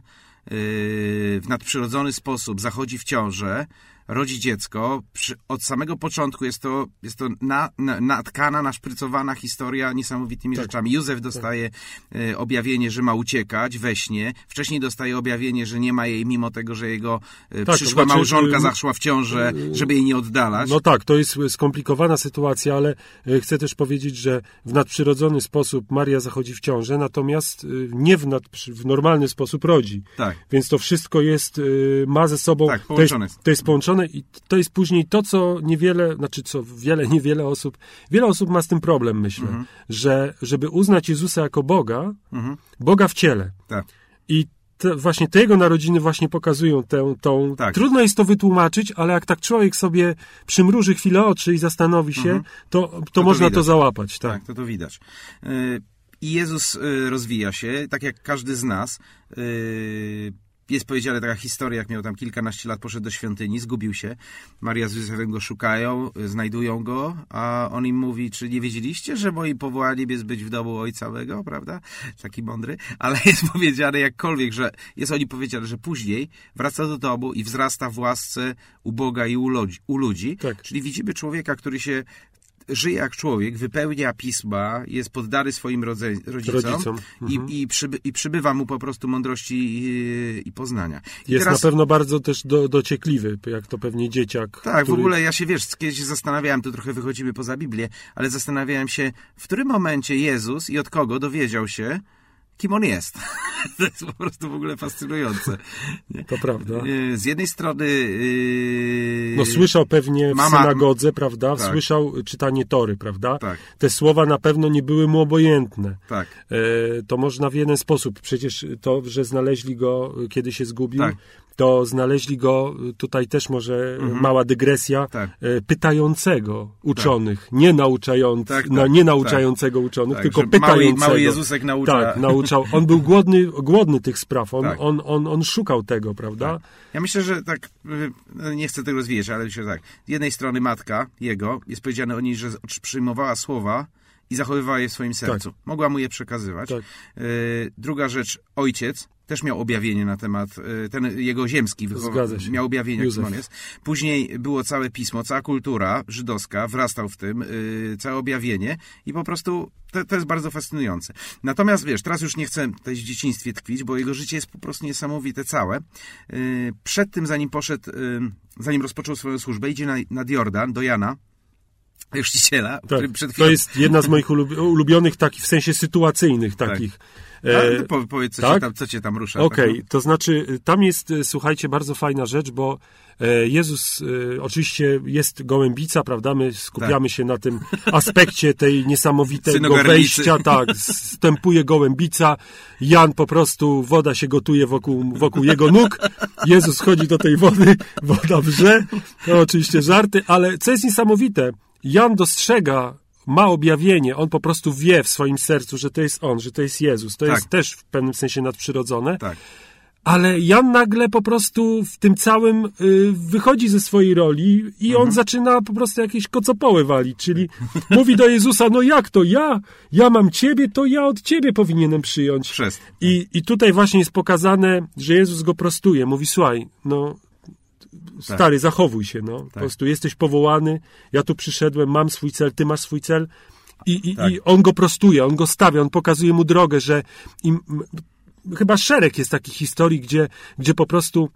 Speaker 4: w nadprzyrodzony sposób zachodzi w ciążę, rodzi dziecko. Przy, od samego początku jest to, jest to na, na, natkana, naszprycowana historia niesamowitymi
Speaker 3: Tak.
Speaker 4: rzeczami. Józef dostaje e, objawienie, że ma uciekać we śnie. Wcześniej dostaje objawienie, że nie ma jej, mimo tego, że jego e,
Speaker 3: Tak,
Speaker 4: przyszła
Speaker 3: to znaczy,
Speaker 4: małżonka
Speaker 3: y,
Speaker 4: zaszła w ciążę, żeby jej nie oddalać.
Speaker 3: No tak, to jest skomplikowana sytuacja, ale e, chcę też powiedzieć, że w nadprzyrodzony sposób Maria zachodzi w ciążę, natomiast e, nie w, nadprzy, w normalny sposób rodzi.
Speaker 4: Tak.
Speaker 3: Więc to wszystko jest, e, ma ze sobą,
Speaker 4: Tak,
Speaker 3: to,
Speaker 4: połączone
Speaker 3: jest,
Speaker 4: jest.
Speaker 3: to jest połączone i to jest później to, co niewiele, znaczy co wiele, niewiele osób, wiele osób ma z tym problem, myślę,
Speaker 4: Mhm.
Speaker 3: że żeby uznać Jezusa jako Boga,
Speaker 4: Mhm.
Speaker 3: Boga w ciele.
Speaker 4: Tak.
Speaker 3: I te, właśnie te jego narodziny właśnie pokazują tę, tą...
Speaker 4: Tak.
Speaker 3: Trudno jest to wytłumaczyć, ale jak tak człowiek sobie przymruży chwilę oczy i zastanowi się, to, to,
Speaker 4: to
Speaker 3: można to
Speaker 4: widać.
Speaker 3: załapać. Tak.
Speaker 4: Tak, to to widać. Y, I Jezus y, rozwija się, tak jak każdy z nas. Jest powiedziane taka historia, jak miał tam kilkanaście lat, poszedł do świątyni, zgubił się. Maria z Józefem go szukają, y, znajdują go, a on im mówi, czy nie wiedzieliście, że moim powołaniem jest być w domu ojca mego, prawda? Taki mądry. Ale jest powiedziane jakkolwiek, że jest oni powiedziane, że później wraca do domu i wzrasta w łasce u Boga i u ludzi. U ludzi.
Speaker 3: Tak.
Speaker 4: Czyli widzimy człowieka, który się żyje jak człowiek, wypełnia pisma, jest poddany swoim rodze, rodzicom,
Speaker 3: Rodzicom. Mhm.
Speaker 4: I, i, przyby, i przybywa mu po prostu mądrości i, i poznania.
Speaker 3: Jest
Speaker 4: teraz-
Speaker 3: na pewno bardzo też do, dociekliwy, jak to pewnie dzieciak.
Speaker 4: Tak, w
Speaker 3: który-
Speaker 4: ogóle ja się, wiesz, kiedyś się zastanawiałem, tu trochę wychodzimy poza Biblię, ale zastanawiałem się, w którym momencie Jezus i od kogo dowiedział się, kim on jest. to jest po prostu w ogóle fascynujące.
Speaker 3: To prawda.
Speaker 4: Yy, Z jednej strony... yy,
Speaker 3: No słyszał pewnie w
Speaker 4: Mama-
Speaker 3: synagodze, prawda?
Speaker 4: Tak.
Speaker 3: Słyszał czytanie Tory, prawda?
Speaker 4: Tak.
Speaker 3: Te słowa na pewno nie były mu obojętne.
Speaker 4: Tak,
Speaker 3: E, to można w jeden sposób. Przecież to, że znaleźli go, e, kiedy się zgubił,
Speaker 4: Tak.
Speaker 3: to znaleźli go, e, tutaj też może e, mała dygresja,
Speaker 4: Tak.
Speaker 3: e, pytającego uczonych, nie, nauczając,
Speaker 4: Tak, tak,
Speaker 3: na, nie nauczającego uczonych,
Speaker 4: tak,
Speaker 3: tylko
Speaker 4: że mały,
Speaker 3: pytającego.
Speaker 4: mały Jezusek naucza.
Speaker 3: Tak, nauczał. On był głodny, głodny tych spraw. On,
Speaker 4: Tak.
Speaker 3: on, on, on szukał tego, prawda?
Speaker 4: Ja myślę, że tak, y, nie chcę tego rozwijać, ale myślę, że tak. Z jednej strony matka jego, jest powiedziane o niej, że przyjmowała słowa i zachowywała je w swoim sercu. Mogła mu je przekazywać.
Speaker 3: Tak.
Speaker 4: Y, Druga rzecz, ojciec też miał objawienie na temat, y, ten jego ziemski
Speaker 3: się.
Speaker 4: miał objawienie,
Speaker 3: Józef.
Speaker 4: kim on jest. Później było całe pismo, cała kultura żydowska, wrastał w tym, y, całe objawienie i po prostu to, to jest bardzo fascynujące. Natomiast wiesz, teraz już nie chcę tutaj w dzieciństwie tkwić, bo jego życie jest po prostu niesamowite całe. Y, Przed tym, zanim poszedł, y, zanim rozpoczął swoją służbę, idzie na, nad Jordan, do Jana, chrzciciela,
Speaker 3: Tak,
Speaker 4: który przed chwilą...
Speaker 3: to jest jedna z moich ulub- ulubionych takich, w sensie sytuacyjnych takich. E,
Speaker 4: A, po, powiedz, co,
Speaker 3: tak?
Speaker 4: cię tam, co cię tam rusza.
Speaker 3: Okej,
Speaker 4: tak?
Speaker 3: to znaczy y, tam jest, y, słuchajcie, bardzo fajna rzecz, bo e, Jezus, y, oczywiście jest gołębica, prawda? My skupiamy się na tym aspekcie tej niesamowitego
Speaker 4: Tak.
Speaker 3: Wejścia, tak, stępuje gołębica, Jan po prostu, woda się gotuje wokół, wokół jego nóg, Jezus chodzi do tej wody, woda wrze, to oczywiście żarty, ale co jest niesamowite, Jan dostrzega, ma objawienie, on po prostu wie w swoim sercu, że to jest on, że to jest Jezus. To
Speaker 4: Tak.
Speaker 3: jest też w pewnym sensie nadprzyrodzone.
Speaker 4: Tak.
Speaker 3: Ale Jan nagle po prostu w tym całym y, wychodzi ze swojej roli i
Speaker 4: Mhm.
Speaker 3: on zaczyna po prostu jakieś kocopoły walić, czyli mówi do Jezusa, no jak to ja? Ja mam ciebie, to ja od ciebie powinienem przyjąć.
Speaker 4: Chrzest.
Speaker 3: I, I tutaj właśnie jest pokazane, że Jezus go prostuje. Mówi, słuchaj, no stary, zachowuj się, no. Po prostu jesteś powołany, ja tu przyszedłem, mam swój cel, ty masz swój cel. I, i,
Speaker 4: Tak.
Speaker 3: I on go prostuje, on go stawia, on pokazuje mu drogę, że im, chyba szereg jest takich historii, gdzie, gdzie po prostu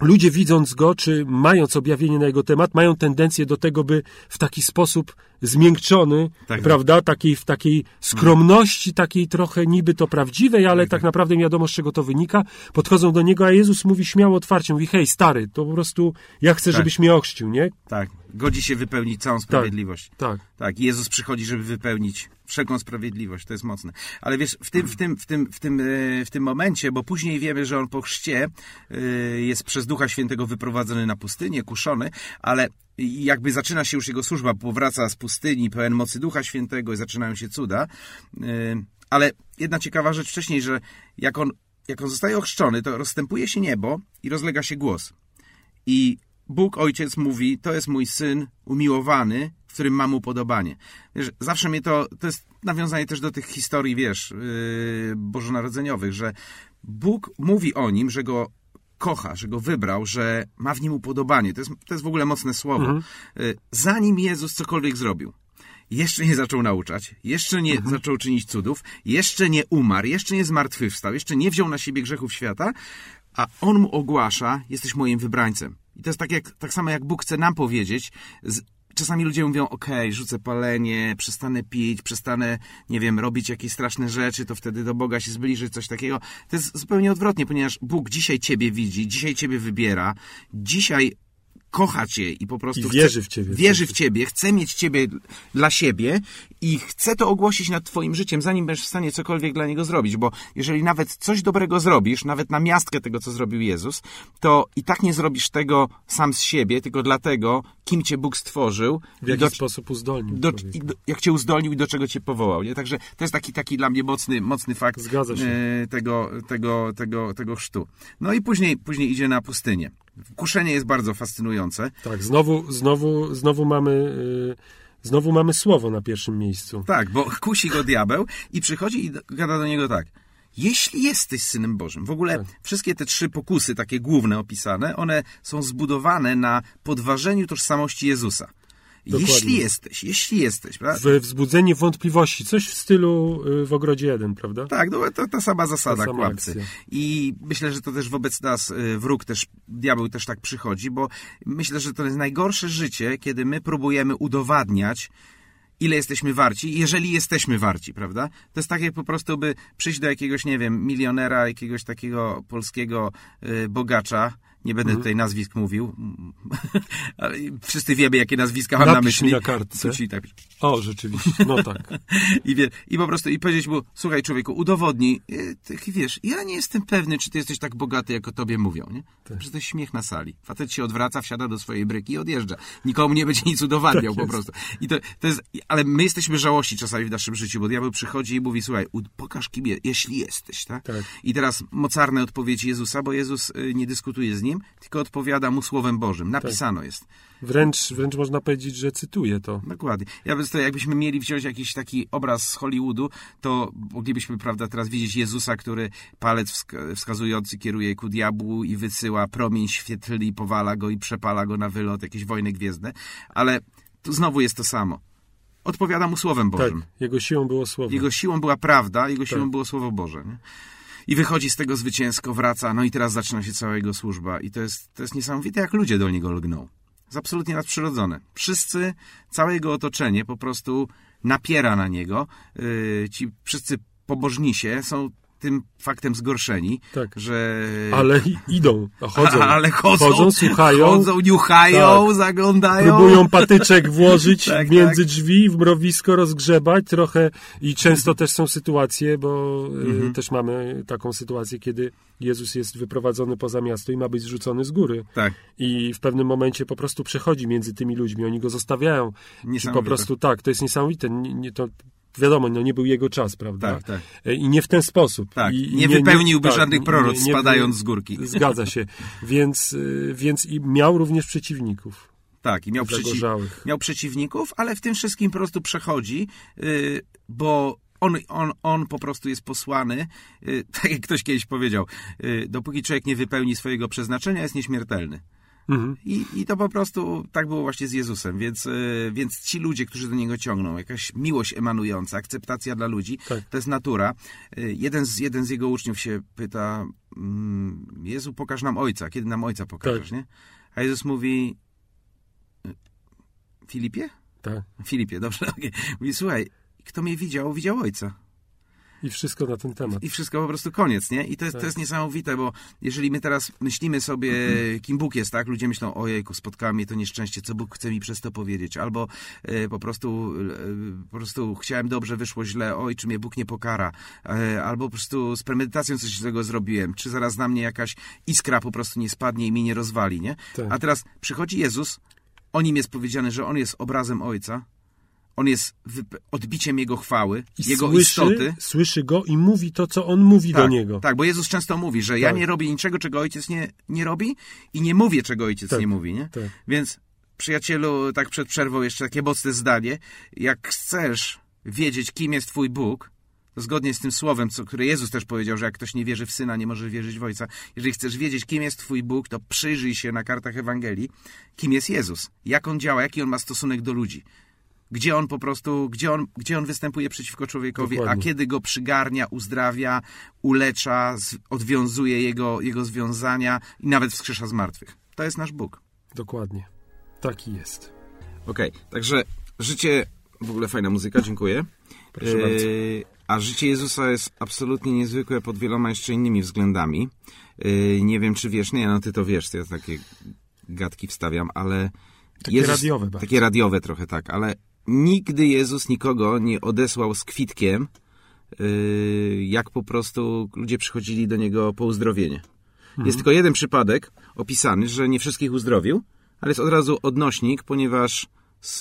Speaker 3: ludzie widząc go, czy mając objawienie na jego temat, mają tendencję do tego, by w taki sposób zmiękczony,
Speaker 4: Tak.
Speaker 3: prawda, takiej, w takiej skromności, takiej trochę niby to prawdziwej, ale tak, naprawdę nie wiadomo z czego to wynika, podchodzą do niego, a Jezus mówi śmiało, otwarcie, mówi, hej stary, to po prostu ja chcę,
Speaker 4: Tak.
Speaker 3: żebyś mnie ochrzcił, nie?
Speaker 4: Tak. Godzi się wypełnić całą sprawiedliwość.
Speaker 3: Tak.
Speaker 4: Tak, Jezus przychodzi, żeby wypełnić wszelką sprawiedliwość, to jest mocne. Ale wiesz, w tym, w tym, w tym, w tym, e, w tym momencie, bo później wiemy, że on po chrzcie e, jest przez Ducha Świętego wyprowadzony na pustynię, kuszony, ale jakby zaczyna się już jego służba, powraca z pustyni pełen mocy Ducha Świętego i zaczynają się cuda. E, Ale jedna ciekawa rzecz wcześniej, że jak on, jak on zostaje ochrzczony, to rozstępuje się niebo i rozlega się głos. I Bóg Ojciec mówi, to jest mój syn umiłowany, którym mam upodobanie. Wiesz, zawsze mnie to, to jest nawiązanie też do tych historii, wiesz, yy, bożonarodzeniowych, że Bóg mówi o nim, że go kocha, że go wybrał, że ma w nim upodobanie. To jest, to jest w ogóle mocne słowo. Yy, zanim Jezus cokolwiek zrobił, jeszcze nie zaczął nauczać, jeszcze nie zaczął czynić cudów, jeszcze nie umarł, jeszcze nie zmartwychwstał, jeszcze nie wziął na siebie grzechów świata, a on mu ogłasza, jesteś moim wybrańcem. I to jest tak, jak, tak samo jak Bóg chce nam powiedzieć. Czasami ludzie mówią, okej, rzucę palenie, przestanę pić, przestanę, nie wiem, robić jakieś straszne rzeczy, to wtedy do Boga się zbliży, coś takiego. To jest zupełnie odwrotnie, ponieważ Bóg dzisiaj ciebie widzi, dzisiaj ciebie wybiera, dzisiaj kocha cię i po prostu
Speaker 3: I
Speaker 4: chce-
Speaker 3: wierzy w ciebie.
Speaker 4: Wierzy w ciebie, chce mieć ciebie dla siebie i chce to ogłosić nad twoim życiem, zanim będziesz w stanie cokolwiek dla niego zrobić, bo jeżeli nawet coś dobrego zrobisz, nawet na miastkę tego, co zrobił Jezus, to i tak nie zrobisz tego sam z siebie, tylko dlatego, kim cię Bóg stworzył
Speaker 3: W jaki
Speaker 4: do,
Speaker 3: sposób uzdolnił
Speaker 4: do, do, jak cię uzdolnił i do czego cię powołał. Nie? Także to jest taki, taki dla mnie mocny, mocny fakt e, tego, tego, tego, tego chrztu. No i później, później idzie na pustynię. Kuszenie jest bardzo fascynujące.
Speaker 3: Tak, znowu, znowu, znowu mamy, y, znowu mamy słowo na pierwszym miejscu.
Speaker 4: Tak, bo kusi go diabeł i przychodzi i gada do niego tak. Jeśli jesteś synem Bożym, w ogóle wszystkie te trzy pokusy, takie główne opisane, one są zbudowane na podważeniu tożsamości Jezusa.
Speaker 3: Dokładnie.
Speaker 4: Jeśli jesteś, jeśli jesteś, prawda?
Speaker 3: W wzbudzenie wątpliwości, coś w stylu y, w ogrodzie jeden, prawda?
Speaker 4: Tak, no to ta sama zasada
Speaker 3: Ta sama.
Speaker 4: I myślę, że to też wobec nas y, wróg też, diabeł też tak przychodzi, bo myślę, że to jest najgorsze życie, kiedy my próbujemy udowadniać, ile jesteśmy warci, jeżeli jesteśmy warci, prawda? To jest tak, jak po prostu by przyjść do jakiegoś, nie wiem, milionera, jakiegoś takiego polskiego y, bogacza, nie będę
Speaker 3: Mhm.
Speaker 4: tutaj nazwisk mówił, ale wszyscy wiemy, jakie nazwiska mam na
Speaker 3: Napisz
Speaker 4: myśli.
Speaker 3: mi na kartce.
Speaker 4: Ci tak
Speaker 3: O, rzeczywiście, no tak.
Speaker 4: i, wie, I po prostu i powiedzieć mu, słuchaj człowieku, udowodnij, y, ty, wiesz, ja nie jestem pewny, czy ty jesteś tak bogaty, jak o tobie mówią, nie?
Speaker 3: Tak.
Speaker 4: Że to jest śmiech na sali. Facet się odwraca, wsiada do swojej bryki i odjeżdża. Nikomu nie będzie nic udowadniał
Speaker 3: Tak
Speaker 4: po prostu. I to, to jest, ale my jesteśmy żałości czasami w naszym życiu, bo diabeł przychodzi i mówi, słuchaj, pokaż kim je, jeśli jesteś, tak?
Speaker 3: Tak.
Speaker 4: I teraz mocarne odpowiedzi Jezusa, bo Jezus y, nie dyskutuje z nim, tylko odpowiada mu Słowem Bożym. Napisano jest.
Speaker 3: Wręcz, wręcz można powiedzieć, że cytuję to.
Speaker 4: Dokładnie. Ja bym to, jakbyśmy mieli wziąć jakiś taki obraz z Hollywoodu, to moglibyśmy, prawda, teraz widzieć Jezusa, który palec wska- wskazujący kieruje ku diabłu i wysyła promień świetlny i powala go i przepala go na wylot, jakieś wojny gwiezdne. Ale tu znowu jest to samo. Odpowiada mu Słowem
Speaker 3: Tak,
Speaker 4: Bożym.
Speaker 3: jego siłą było słowo.
Speaker 4: Jego siłą była prawda, jego siłą
Speaker 3: Tak.
Speaker 4: było Słowo Boże. Nie? I wychodzi z tego zwycięsko, wraca, no i teraz zaczyna się cała jego służba. I to jest, to jest niesamowite, jak ludzie do niego lgną. Jest absolutnie nadprzyrodzone. Wszyscy, całe jego otoczenie po prostu napiera na niego. Yy, ci wszyscy pobożnisie są tym faktem zgorszeni,
Speaker 3: Tak.
Speaker 4: że...
Speaker 3: Ale i- idą, chodzą.
Speaker 4: Ale chodzą,
Speaker 3: Chodzą, słuchają.
Speaker 4: chodzą, niuchają,
Speaker 3: Tak.
Speaker 4: zaglądają.
Speaker 3: Próbują patyczek włożyć
Speaker 4: Tak,
Speaker 3: między
Speaker 4: tak.
Speaker 3: drzwi, w mrowisko rozgrzebać trochę i często też są sytuacje, bo y,
Speaker 4: Mhm.
Speaker 3: też mamy taką sytuację, kiedy Jezus jest wyprowadzony poza miasto i ma być zrzucony z góry.
Speaker 4: Tak.
Speaker 3: I w pewnym momencie po prostu przechodzi między tymi ludźmi, oni go zostawiają. Czy po prostu tak, to jest niesamowite. Nie, nie, to wiadomo, no nie był jego czas, prawda?
Speaker 4: Tak, tak.
Speaker 3: E, I nie w ten sposób.
Speaker 4: Tak,
Speaker 3: I, i
Speaker 4: nie wypełniłby
Speaker 3: tak,
Speaker 4: żadnych
Speaker 3: nie-
Speaker 4: proroc,
Speaker 3: nie- nie-
Speaker 4: spadając z górki.
Speaker 3: Zgadza się. Więc, y, więc i miał również przeciwników.
Speaker 4: Tak, i miał,
Speaker 3: Zagorzałych.
Speaker 4: miał przeciwników, ale w tym wszystkim po prostu przechodzi, yy, bo on, on, on po prostu jest posłany, yy, tak jak ktoś kiedyś powiedział, yy, dopóki człowiek nie wypełni swojego przeznaczenia, jest nieśmiertelny.
Speaker 3: Mhm.
Speaker 4: I, I to po prostu tak było właśnie z Jezusem, więc, yy, więc ci ludzie, którzy do Niego ciągną, jakaś miłość emanująca, akceptacja dla ludzi,
Speaker 3: Tak.
Speaker 4: to jest natura. Yy, jeden, z, jeden z jego uczniów się pyta, mm, Jezu, pokaż nam Ojca, kiedy nam Ojca pokażesz,
Speaker 3: Tak.
Speaker 4: nie? A Jezus mówi, y, Filipie?
Speaker 3: Tak.
Speaker 4: Filipie, dobrze. okej. Mówi, słuchaj, kto mnie widział, widział Ojca.
Speaker 3: I wszystko na ten temat.
Speaker 4: I wszystko po prostu koniec, nie? I to jest,
Speaker 3: Tak.
Speaker 4: to jest niesamowite, bo jeżeli my teraz myślimy sobie, kim Bóg jest, tak? Ludzie myślą, ojejku, spotkało mnie to nieszczęście, co Bóg chce mi przez to powiedzieć? Albo e, po prostu e, po prostu chciałem dobrze, wyszło źle, oj, czy mnie Bóg nie pokara? E, albo po prostu z premedytacją coś z tego zrobiłem, czy zaraz na mnie jakaś iskra po prostu nie spadnie i mnie nie rozwali, nie?
Speaker 3: Tak.
Speaker 4: A teraz przychodzi Jezus, o nim jest powiedziane, że On jest obrazem Ojca, On jest odbiciem Jego chwały,
Speaker 3: I
Speaker 4: Jego
Speaker 3: słyszy,
Speaker 4: istoty.
Speaker 3: słyszy go i mówi to, co on mówi do
Speaker 4: Tak,
Speaker 3: niego.
Speaker 4: tak, bo Jezus często mówi, że ja
Speaker 3: Tak.
Speaker 4: nie robię niczego, czego ojciec nie, nie robi i nie mówię, czego ojciec
Speaker 3: Tak,
Speaker 4: nie mówi, nie?
Speaker 3: tak.
Speaker 4: Więc przyjacielu, tak przed przerwą jeszcze takie mocne zdanie. Jak chcesz wiedzieć, kim jest twój Bóg, to zgodnie z tym słowem, co, które Jezus też powiedział, że jak ktoś nie wierzy w Syna, nie może wierzyć w Ojca. Jeżeli chcesz wiedzieć, kim jest twój Bóg, to przyjrzyj się na kartach Ewangelii, kim jest Jezus, jak On działa, jaki On ma stosunek do ludzi. Gdzie on po prostu, gdzie on, gdzie on występuje przeciwko człowiekowi,
Speaker 3: Dokładnie.
Speaker 4: a kiedy go przygarnia, uzdrawia, ulecza, odwiązuje jego, jego związania i nawet wskrzesza z martwych. To jest nasz Bóg.
Speaker 3: Dokładnie. Taki jest.
Speaker 4: Okej, także życie, w ogóle fajna muzyka, dziękuję.
Speaker 3: Proszę bardzo.
Speaker 4: A życie Jezusa jest absolutnie niezwykłe pod wieloma jeszcze innymi względami. Yy, nie wiem, czy wiesz, nie, no ty to wiesz, ja takie gadki wstawiam, ale...
Speaker 3: Takie radiowe bardzo.
Speaker 4: Takie radiowe trochę, tak, ale nigdy Jezus nikogo nie odesłał z kwitkiem, yy, jak po prostu ludzie przychodzili do Niego po uzdrowienie.
Speaker 3: Mhm.
Speaker 4: Jest tylko jeden przypadek opisany, że nie wszystkich uzdrowił, ale jest od razu odnośnik, ponieważ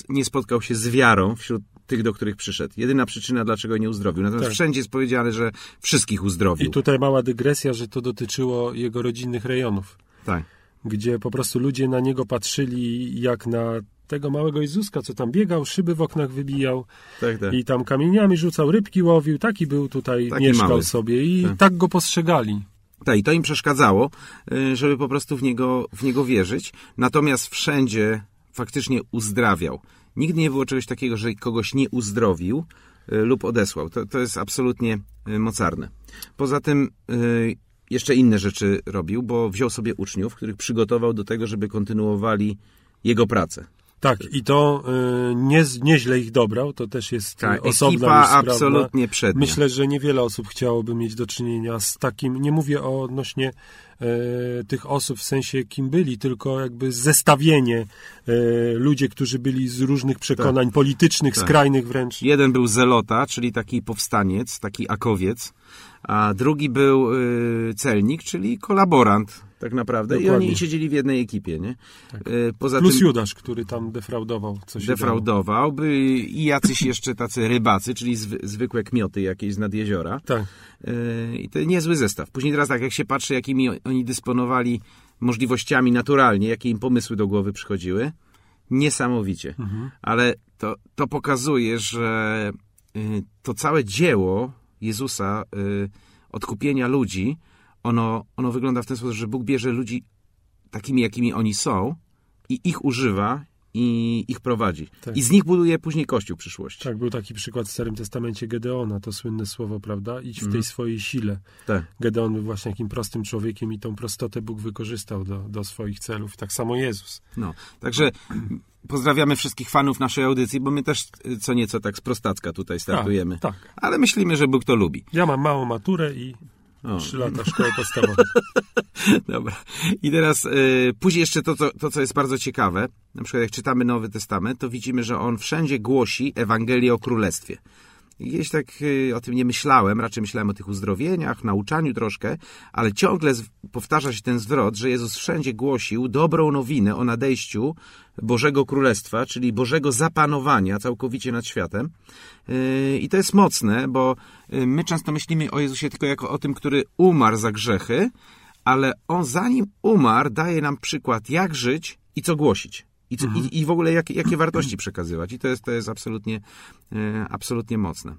Speaker 4: nie spotkał się z wiarą wśród tych, do których przyszedł. Jedyna przyczyna, dlaczego nie uzdrowił. Natomiast
Speaker 3: Tak.
Speaker 4: wszędzie jest powiedziane, że wszystkich uzdrowił.
Speaker 3: I tutaj mała dygresja, że to dotyczyło jego rodzinnych rejonów,
Speaker 4: Tak.
Speaker 3: gdzie po prostu ludzie na niego patrzyli jak na tego małego Jezuska, co tam biegał, szyby w oknach wybijał
Speaker 4: Tak, tak.
Speaker 3: i tam kamieniami rzucał, rybki łowił. Taki był tutaj,
Speaker 4: Taki
Speaker 3: mieszkał
Speaker 4: mały.
Speaker 3: sobie i
Speaker 4: Tak.
Speaker 3: tak. go postrzegali.
Speaker 4: Tak, i to im przeszkadzało, y, żeby po prostu w niego, w niego wierzyć. Natomiast wszędzie faktycznie uzdrawiał. Nigdy nie było czegoś takiego, że kogoś nie uzdrowił y, lub odesłał. To, to jest absolutnie y, mocarne. Poza tym jeszcze inne rzeczy robił, bo wziął sobie uczniów, których przygotował do tego, żeby kontynuowali jego pracę.
Speaker 3: Tak, i to y, nie, nieźle ich dobrał, to też jest
Speaker 4: Tak,
Speaker 3: tak, osobna
Speaker 4: ekipa
Speaker 3: już sprawa.
Speaker 4: absolutnie przednia.
Speaker 3: Myślę, że niewiele osób chciałoby mieć do czynienia z takim, nie mówię o odnośnie e, tych osób w sensie kim byli, tylko jakby zestawienie e, ludzie, którzy byli z różnych przekonań politycznych,
Speaker 4: Tak.
Speaker 3: skrajnych wręcz.
Speaker 4: Jeden był zelota, czyli taki powstaniec, taki akowiec, a drugi był y, celnik, czyli kolaborant tak naprawdę. I
Speaker 3: Dokładnie.
Speaker 4: oni siedzieli w jednej ekipie, nie?
Speaker 3: Tak.
Speaker 4: Y, Poza
Speaker 3: Plus
Speaker 4: tym
Speaker 3: Judasz, który tam defraudował. Co się dało.
Speaker 4: defraudował, byli i jacyś jeszcze tacy rybacy, czyli zwy, zwykłe kmioty jakieś z nad jeziora.
Speaker 3: Tak.
Speaker 4: Yy, I to niezły zestaw. Później teraz tak, jak się patrzy, jakimi oni dysponowali możliwościami naturalnie, jakie im pomysły do głowy przychodziły, niesamowicie.
Speaker 3: Mhm.
Speaker 4: Ale to, to pokazuje, że yy, to całe dzieło Jezusa, yy, odkupienia ludzi, ono, ono wygląda w ten sposób, że Bóg bierze ludzi takimi, jakimi oni są i ich używa i ich prowadzi.
Speaker 3: Tak.
Speaker 4: I z nich buduje później Kościół przyszłości.
Speaker 3: Tak, był taki przykład w Starym Testamencie Gedeona, to słynne słowo, prawda? Idź w
Speaker 4: Mhm.
Speaker 3: tej swojej sile.
Speaker 4: Tak.
Speaker 3: Gedeon był właśnie takim prostym człowiekiem i tą prostotę Bóg wykorzystał do, do swoich celów. Tak samo Jezus.
Speaker 4: No, także pozdrawiamy wszystkich fanów naszej audycji, bo my też y, co nieco tak z prostacka tutaj startujemy.
Speaker 3: Tak, tak.
Speaker 4: Ale myślimy, że Bóg to lubi.
Speaker 3: Ja mam małą maturę i trzy lata szkoły podstawowej.
Speaker 4: dobra. I teraz y, później jeszcze to to, co jest bardzo ciekawe. Na przykład jak czytamy Nowy Testament, to widzimy, że on wszędzie głosi Ewangelię o Królestwie. Gdzieś tak y, o tym nie myślałem, raczej myślałem o tych uzdrowieniach, nauczaniu troszkę, ale ciągle powtarza się ten zwrot, że Jezus wszędzie głosił dobrą nowinę o nadejściu Bożego Królestwa, czyli Bożego zapanowania całkowicie nad światem. Yy, I to jest mocne, bo yy, my często myślimy o Jezusie tylko jako o tym, który umarł za grzechy, ale On zanim umarł daje nam przykład, jak żyć i co głosić. I, co, i, i w ogóle jakie, jakie wartości przekazywać. I to jest, to jest absolutnie, e, absolutnie mocne.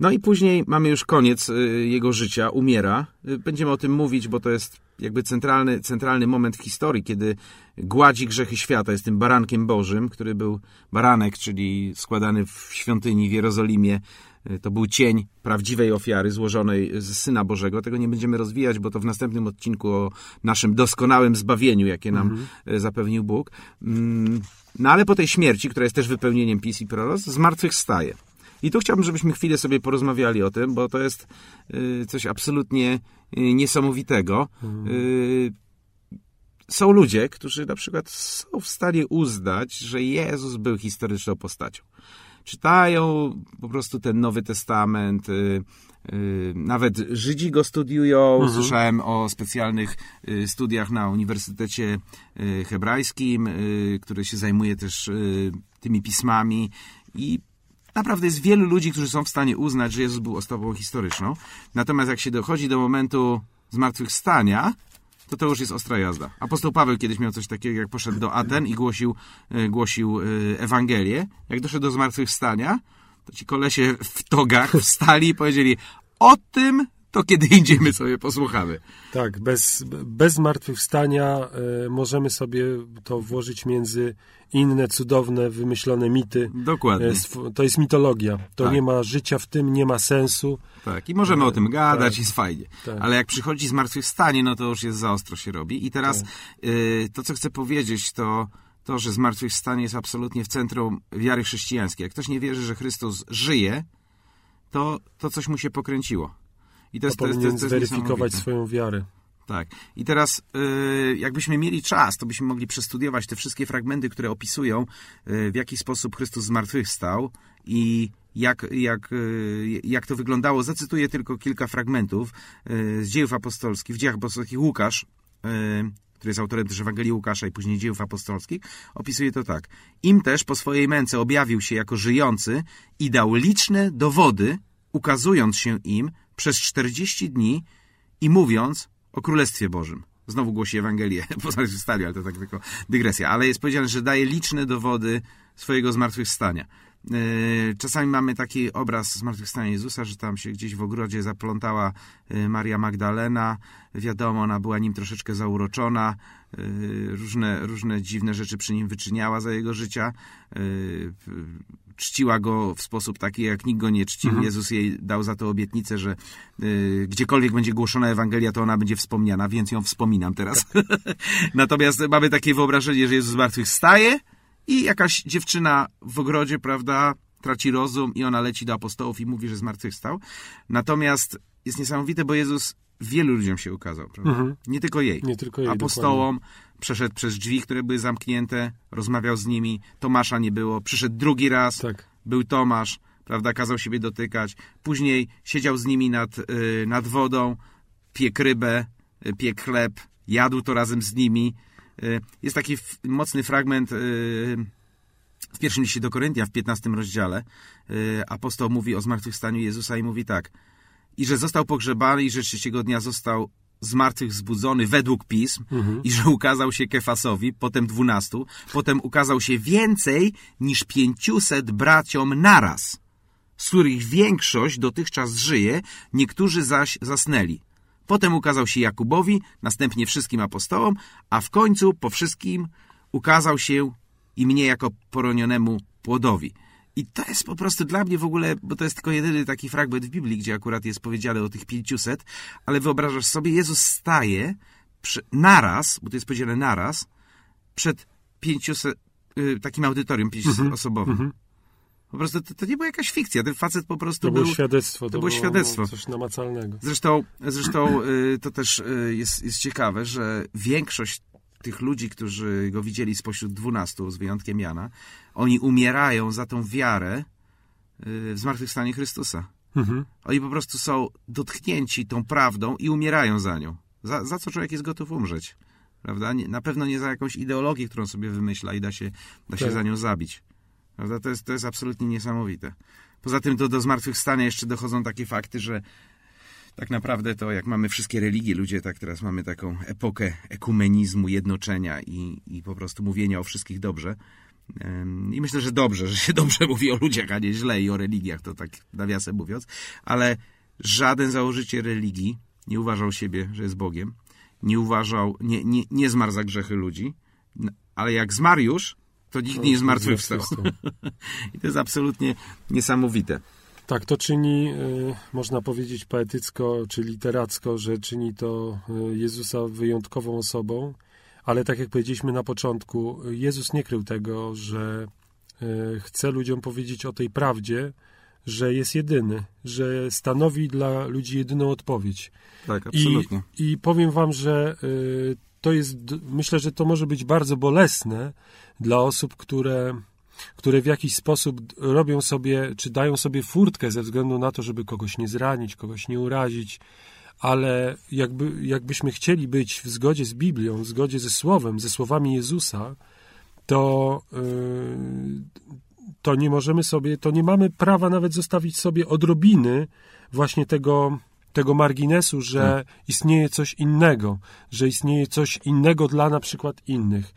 Speaker 4: No i później mamy już koniec e, jego życia, umiera. E, Będziemy o tym mówić, bo to jest jakby centralny, centralny moment historii, kiedy gładzi grzechy świata. Jest tym barankiem Bożym, który był baranek, czyli składany w świątyni w Jerozolimie. E, To był cień prawdziwej ofiary złożonej z Syna Bożego. Tego nie będziemy rozwijać, bo to w następnym odcinku o naszym doskonałym zbawieniu, jakie nam e, zapewnił Bóg. Mm, No ale po tej śmierci, która jest też wypełnieniem PiS i Proros, zmartwychwstaje. I tu chciałbym, żebyśmy chwilę sobie porozmawiali o tym, bo to jest y, coś absolutnie y, niesamowitego. Y, Są ludzie, którzy na przykład są w stanie uznać, że Jezus był historyczną postacią. Czytają po prostu ten Nowy Testament, y, y, nawet Żydzi go studiują. Słyszałem o specjalnych y, studiach na Uniwersytecie Hebrajskim, który się zajmuje też tymi pismami i Naprawdę jest wielu ludzi, którzy są w stanie uznać, że Jezus był osobą historyczną. Natomiast jak się dochodzi do momentu zmartwychwstania, to to już jest ostra jazda. Apostoł Paweł kiedyś miał coś takiego, jak poszedł do Aten i głosił, e, głosił e, Ewangelię. Jak doszedł do zmartwychwstania, to ci kolesie w togach wstali i powiedzieli o tym to kiedy indziej my sobie posłuchamy.
Speaker 3: Tak, bez, bez zmartwychwstania e, możemy sobie to włożyć między inne cudowne, wymyślone mity.
Speaker 4: Dokładnie.
Speaker 3: E, To jest mitologia. To
Speaker 4: Tak.
Speaker 3: nie ma życia w tym, nie ma sensu.
Speaker 4: Tak, i możemy o tym gadać,
Speaker 3: tak.
Speaker 4: jest fajnie.
Speaker 3: Tak.
Speaker 4: Ale jak przychodzi zmartwychwstanie, no to już jest za ostro się robi. I teraz
Speaker 3: Tak.
Speaker 4: y, to, co chcę powiedzieć, to to, że zmartwychwstanie jest absolutnie w centrum wiary chrześcijańskiej. Jak ktoś nie wierzy, że Chrystus żyje, to, to coś mu się pokręciło. I to jest, to jest, to jest, to jest
Speaker 3: zweryfikować swoją wiarę.
Speaker 4: Tak. I teraz, y, jakbyśmy mieli czas, to byśmy mogli przestudiować te wszystkie fragmenty, które opisują, y, w jaki sposób Chrystus zmartwychwstał i jak, jak, y, jak to wyglądało. Zacytuję tylko kilka fragmentów z dziejów apostolskich. W dziejach apostolskich Łukasz, który jest autorem też Ewangelii Łukasza i później dziejów apostolskich, opisuje to tak. Im też po swojej męce objawił się jako żyjący i dał liczne dowody, ukazując się im przez 40 dni i mówiąc o Królestwie Bożym. Znowu głosi Ewangelię po zmartwychwstaniu, ale to tak tylko dygresja. Ale jest powiedziane, że daje liczne dowody swojego zmartwychwstania. Yy, Czasami mamy taki obraz zmartwychwstania Jezusa, że tam się gdzieś w ogrodzie zaplątała yy, Maria Magdalena. Wiadomo, ona była nim troszeczkę zauroczona. Y, różne, różne dziwne rzeczy przy nim wyczyniała za jego życia. Y, czciła go w sposób taki, jak nikt go nie czcił.
Speaker 3: Mhm.
Speaker 4: Jezus jej dał za to obietnicę, że y, gdziekolwiek będzie głoszona Ewangelia, to ona będzie wspomniana, więc ją wspominam teraz. Natomiast mamy takie wyobrażenie, że Jezus zmartwychwstaje i jakaś dziewczyna w ogrodzie, prawda, traci rozum i ona leci do apostołów i mówi, że zmartwychwstał. Natomiast jest niesamowite, bo Jezus wielu ludziom się ukazał, prawda?
Speaker 3: Mhm.
Speaker 4: Nie tylko jej.
Speaker 3: Nie tylko jej,
Speaker 4: Apostołom, przeszedł przez drzwi, które były zamknięte, rozmawiał z nimi, Tomasza nie było, przyszedł drugi raz,
Speaker 3: Tak.
Speaker 4: był Tomasz, prawda, kazał siebie dotykać. Później siedział z nimi nad, y, nad wodą, piekł rybę, y, piekł chleb, jadł to razem z nimi. Y, Jest taki mocny fragment y, w pierwszym liście do Koryntian, w 15 rozdziale. Y, Apostoł mówi o zmartwychwstaniu Jezusa i mówi tak. I że został pogrzebany i że trzeciego dnia został zmartwychwzbudzony według pism
Speaker 3: Mhm.
Speaker 4: i że ukazał się Kefasowi, potem dwunastu, potem ukazał się więcej niż pięciuset braciom naraz, z których większość dotychczas żyje, niektórzy zaś zasnęli. Potem ukazał się Jakubowi, następnie wszystkim apostołom, a w końcu po wszystkim ukazał się i mnie jako poronionemu płodowi. I to jest po prostu dla mnie w ogóle, bo to jest tylko jedyny taki fragment w Biblii, gdzie akurat jest powiedziane o tych pięciuset, ale wyobrażasz sobie, Jezus staje przy, naraz, bo to jest powiedziane naraz, przed pięciuset, y, takim audytorium pięciuset-osobowym.
Speaker 3: Mhm.
Speaker 4: Po prostu to, to nie była jakaś fikcja, ten facet po prostu
Speaker 3: To było
Speaker 4: był...
Speaker 3: świadectwo. To,
Speaker 4: było świadectwo.
Speaker 3: Coś namacalnego.
Speaker 4: Zresztą, zresztą y, to też y, jest, jest ciekawe, że większość tych ludzi, którzy go widzieli spośród dwunastu, z wyjątkiem Jana, oni umierają za tą wiarę y, w zmartwychwstanie Chrystusa.
Speaker 3: Mhm.
Speaker 4: Oni po prostu są dotknięci tą prawdą i umierają za nią. Za, za co człowiek jest gotów umrzeć. Prawda? Nie, na pewno nie za jakąś ideologię, którą sobie wymyśla i da się, da się
Speaker 3: Tak.
Speaker 4: za nią zabić. Prawda? To jest, to jest absolutnie niesamowite. Poza tym to do zmartwychwstania jeszcze dochodzą takie fakty, że tak naprawdę to jak mamy wszystkie religie, ludzie tak teraz mamy taką epokę ekumenizmu, jednoczenia i, i po prostu mówienia o wszystkich dobrze. I myślę, że dobrze, że się dobrze mówi o ludziach, a nie źle i o religiach, to tak nawiasem mówiąc. Ale żaden założyciel religii nie uważał siebie, że jest Bogiem. Nie uważał, nie, nie, nie zmarł za grzechy ludzi. Ale jak zmarł już, to nikt nie zmartwychwstał. I to jest absolutnie niesamowite.
Speaker 3: Tak, to czyni, y, można powiedzieć poetycko czy literacko, że czyni to y, Jezusa wyjątkową osobą, ale tak jak powiedzieliśmy na początku, Jezus nie krył tego, że y, chce ludziom powiedzieć o tej prawdzie, że jest jedyny, że stanowi dla ludzi jedyną odpowiedź.
Speaker 4: Tak,
Speaker 3: I,
Speaker 4: absolutnie.
Speaker 3: I powiem wam, że to jest, myślę, że to może być bardzo bolesne dla osób, które, które w jakiś sposób robią sobie, czy dają sobie furtkę ze względu na to, żeby kogoś nie zranić, kogoś nie urazić, ale jakby, jakbyśmy chcieli być w zgodzie z Biblią, w zgodzie ze Słowem, ze słowami Jezusa, to, y, to nie możemy sobie, to nie mamy prawa nawet zostawić sobie odrobiny właśnie tego, tego marginesu, że istnieje coś innego, że istnieje coś innego dla na przykład innych.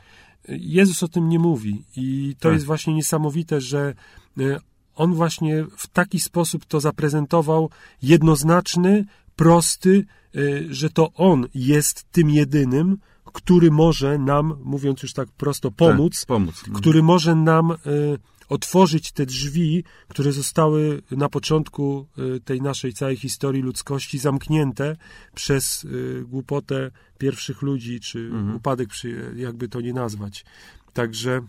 Speaker 3: Jezus o tym nie mówi i to
Speaker 4: Tak.
Speaker 3: jest właśnie niesamowite, że y, on właśnie w taki sposób to zaprezentował jednoznaczny, prosty, y, że to on jest tym jedynym, który może nam, mówiąc już tak prosto, pomóc,
Speaker 4: Tak, pomóc.
Speaker 3: który może nam y, otworzyć te drzwi, które zostały na początku y, tej naszej całej historii ludzkości zamknięte przez y, głupotę pierwszych ludzi, czy
Speaker 4: Mhm.
Speaker 3: upadek, jakby to nie nazwać. Także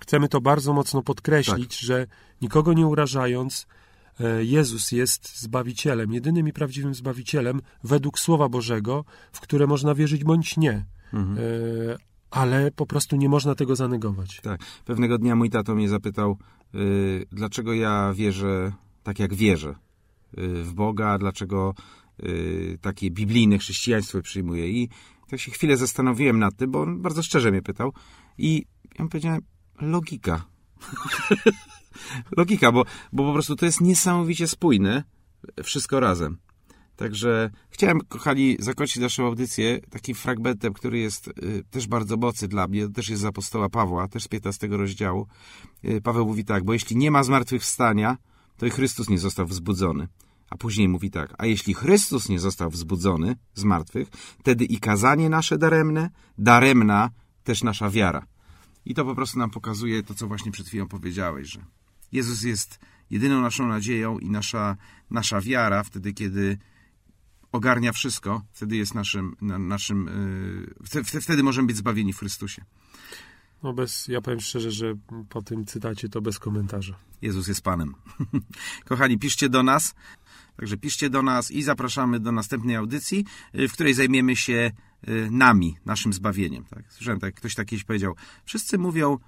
Speaker 3: chcemy to bardzo mocno podkreślić, że nikogo nie urażając, e, Jezus jest Zbawicielem, jedynym i prawdziwym Zbawicielem według Słowa Bożego, w które można wierzyć bądź nie.
Speaker 4: Mhm.
Speaker 3: Ale po prostu nie można tego zanegować.
Speaker 4: Tak. Pewnego dnia mój tato mnie zapytał, y, dlaczego ja wierzę tak, jak wierzę y, w Boga, dlaczego y, takie biblijne chrześcijaństwo przyjmuję. I tak się chwilę zastanowiłem nad tym, bo on bardzo szczerze mnie pytał. I ja mu powiedziałem, logika. logika, bo, bo po prostu to jest niesamowicie spójne wszystko razem. Także chciałem, kochani, zakończyć naszą audycję takim fragmentem, który jest y, też bardzo mocny dla mnie, to też jest z apostoła Pawła, też z 15 rozdziału. Y, Paweł mówi tak, bo jeśli nie ma zmartwychwstania, to i Chrystus nie został wzbudzony. A później mówi tak, a jeśli Chrystus nie został wzbudzony z martwych, wtedy i kazanie nasze daremne, daremna też nasza wiara. I to po prostu nam pokazuje to, co właśnie przed chwilą powiedziałeś, że Jezus jest jedyną naszą nadzieją i nasza, nasza wiara wtedy, kiedy ogarnia wszystko, wtedy jest naszym, naszym yy, wtedy możemy być zbawieni w Chrystusie.
Speaker 3: No bez, ja powiem szczerze, że po tym cytacie to bez komentarza.
Speaker 4: Jezus jest Panem. Kochani, piszcie do nas. Także piszcie do nas i zapraszamy do następnej audycji, y, w której zajmiemy się y, nami, naszym zbawieniem. Tak? Słyszałem, tak, ktoś tak kiedyś powiedział, wszyscy mówią, y,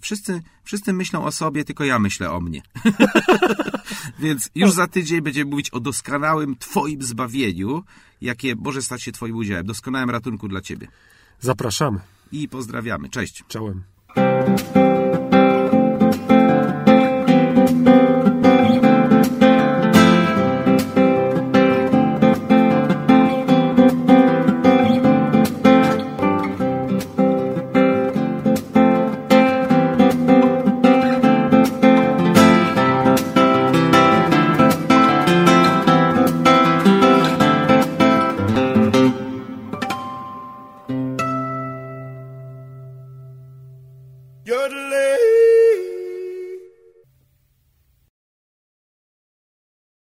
Speaker 4: wszyscy, wszyscy myślą o sobie, tylko ja myślę o mnie. Więc już za tydzień będziemy mówić o doskonałym Twoim zbawieniu, jakie może stać się Twoim udziałem, doskonałym ratunku dla Ciebie.
Speaker 3: Zapraszamy.
Speaker 4: I pozdrawiamy. Cześć.
Speaker 3: Czołem.